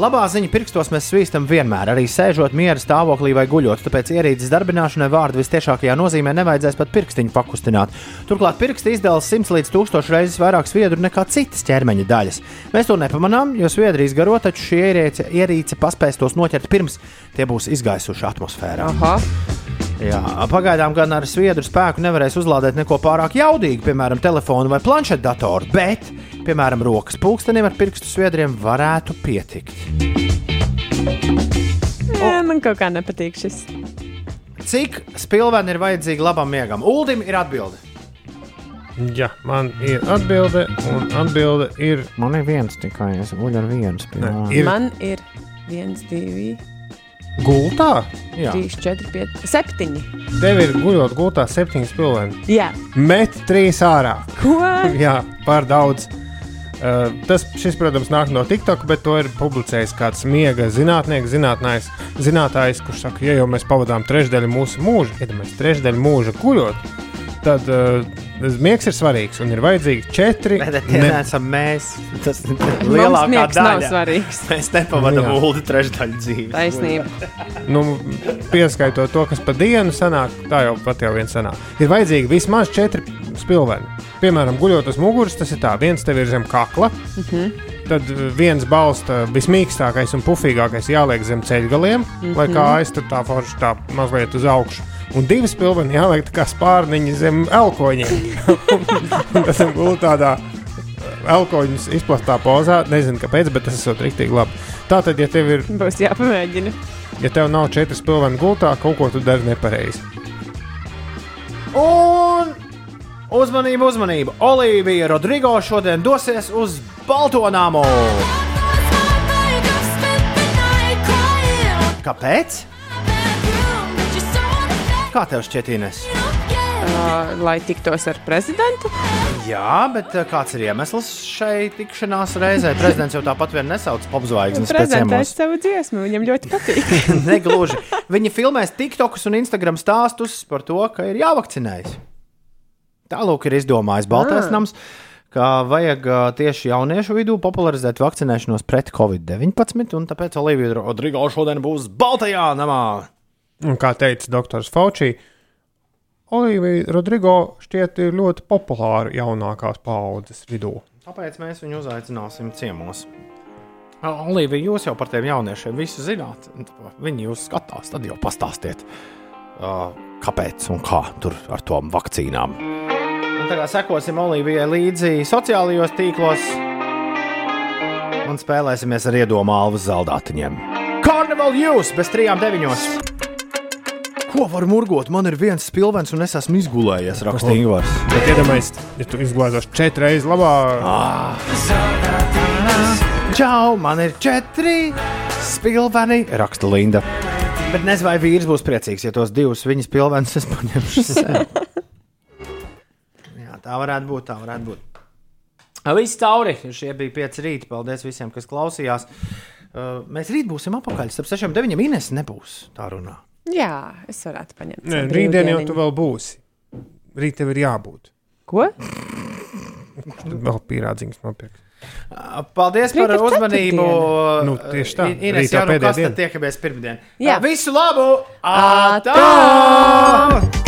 S1: Labā ziņa pirkstos mēs svīstam vienmēr, arī sēžot miera stāvoklī vai guļot, tāpēc ierīces darbināšanai vārdu visciešākajā nozīmē nevajadzēs pat pirkstiņu pakustināt. Turklāt pirksti izdala 100 līdz 1000 reizes vairāk sviedru nekā citas ķermeņa daļas. Mēs to nepamanām, jo sviedri izgaro, taču šī ierīce, ierīce paspēs tos noķert pirms tie būs izgaisuši atmosfērā.
S3: Aha.
S1: Jā, pagaidām gan ar sviedru spēku nevarēs uzlādēt neko pārāk jaudīgu, piemēram, telefonu vai planšetdatoru, bet, piemēram, rokas pulkstenim ar pirkstu sviedriem varētu pietikt.
S3: Jā, man kaut kā nepatīk šis.
S1: Cik spilveni ir vajadzīgi labam miegam? Uldim ir atbilde.
S7: Jā, man ir atbilde, un atbilde ir.
S1: Man ir viens tikai, es guļu ar vienu spilveni.
S7: Ir
S3: Man ir viens, divi,
S7: gultā.
S3: trīs, četri, pieci, septiņi.
S7: Tev ir guļot gultā septiņas pilvēni.
S3: Jā,
S7: Met trīs ārā.
S3: ko?
S7: Jā, par daudz. Uh, tas, šis, protams, nāk no TikTok, bet to ir publicējis kāds miega zinātnieks, zinātnājs, zinātājs, kurš saka, ja jau mēs pavadām trešdaļu mūsu mūža, iedomājieties, trešdaļu mūža guļot, tad uh, miegs ir svarīgs un ir vajadzīgi četri.
S1: Bet tie
S7: ne-
S1: neesam mēs. Tas lielākā
S3: miegs nav
S1: daļa.
S3: svarīgs.
S1: Mēs nepavadām
S7: Jā.
S1: ulu trešdaļu dzīves.
S3: Taisnība.
S7: nu, pieskaitot to, kas pa dienu sanāk, tā jau pat jau viens sanāk. Ir vajadzīgi vismaz četri spilveni. Piemēram, guļot uz muguras, tas ir tā, viens tev ir zem kakla,
S3: Mhm.
S7: tad viens balsta vismīkstākais un pufīgākais jāliek zem ceļgaliem, mm -hmm. lai
S3: Mhm.
S7: kājas tur tā forši tā mazliet uz augšu. Un divas spilveni jāliek tā kā spārniņi zem elkoņiem. Un tas ir gulēt tādā elkoņus izplastā pozā. Nezinu, kāpēc, bet tas ir rīktīgi labi. Tātad, ja tev ir
S3: Būs jāpamēģina.
S7: Ja tev nav četras pilveni gultā, kaut ko tu dari nepareizi.
S1: Un uzmanību, uzmanību! Olivija Rodrigo šodien dosies uz Baltonāmu! Kāpēc? Kā tev šķiet, Ines?
S3: uh, lai tiktos ar prezidentu.
S1: Jā, bet uh, kāds ir iemesls šai tikšanās reizē? Prezidents jau tāpat vien nesauc popzvaigznes
S3: Prezentēs savu dziesmu, viņam ļoti patīk.
S1: Negluži. Viņi filmēs TikTokus un Instagram stāstus par to, ka ir jāvakcinējas. Tālāk ir izdomājis Baltais
S3: Ah.
S1: nams, ka vajag ā, tieši jauniešu vidū popularizēt vakcinēšanos pret covid-19, un tāpēc Olivija Rodrigo šodien būs Baltajā namā.
S7: Un kā teica doktors Fauci, Olivija Rodrigo šķiet ir ļoti populāra jaunākās paaudzes vidū.
S1: Tāpēc mēs viņu uzaicināsim ciemos. Olivija, jūs jau par tiem jauniešiem visu zināt. Viņi jūs skatās, tad jau pastāstiet, kāpēc un kā tur ar tom vakcīnām. Un tagad sekosim Olivijai līdzi sociālajos tīklos un spēlēsimies ar iedomu alvas zeltātiņiem. Carnival Jūs bez trijām deviņos! Ko var murgot? Man ir viens spilvens, un es esmu izgulējies, raksta Ingūns.
S7: Bet iedomājieties, ja tu izglāzos četras reizes labāk,
S1: Čau, man ir četri spilveni, raksta Linda. Bet nezinu, vai vīrs būs priecīgs, ja tos divus viņas pilvenus es paņemšu sev. Jā, tā varētu būt. Tā varētu būt. Viss cauri. Šie bija pieci rīti. Paldies visiem, kas klausījās. Uh, mēs rīt būsim apakaļ. Starp 6 un 9 minēs nebūs tā runā.
S3: Jā, es varētu paņemt.
S7: Nē, rītdien jau tu vēl būsi. Rīt tev ir jābūt.
S3: Ko?
S7: Tad vēl pīrādziņas nopirkt.
S1: Paldies
S3: Rīt
S1: par uzmanību.
S3: ceturtdiena.
S7: Nu, tieši tā.
S1: Ines, jau nu kas tad
S7: diena.
S1: tiekamies pirmdien?
S3: Jā.
S1: Visu labu!
S3: Atā!
S1: Atā!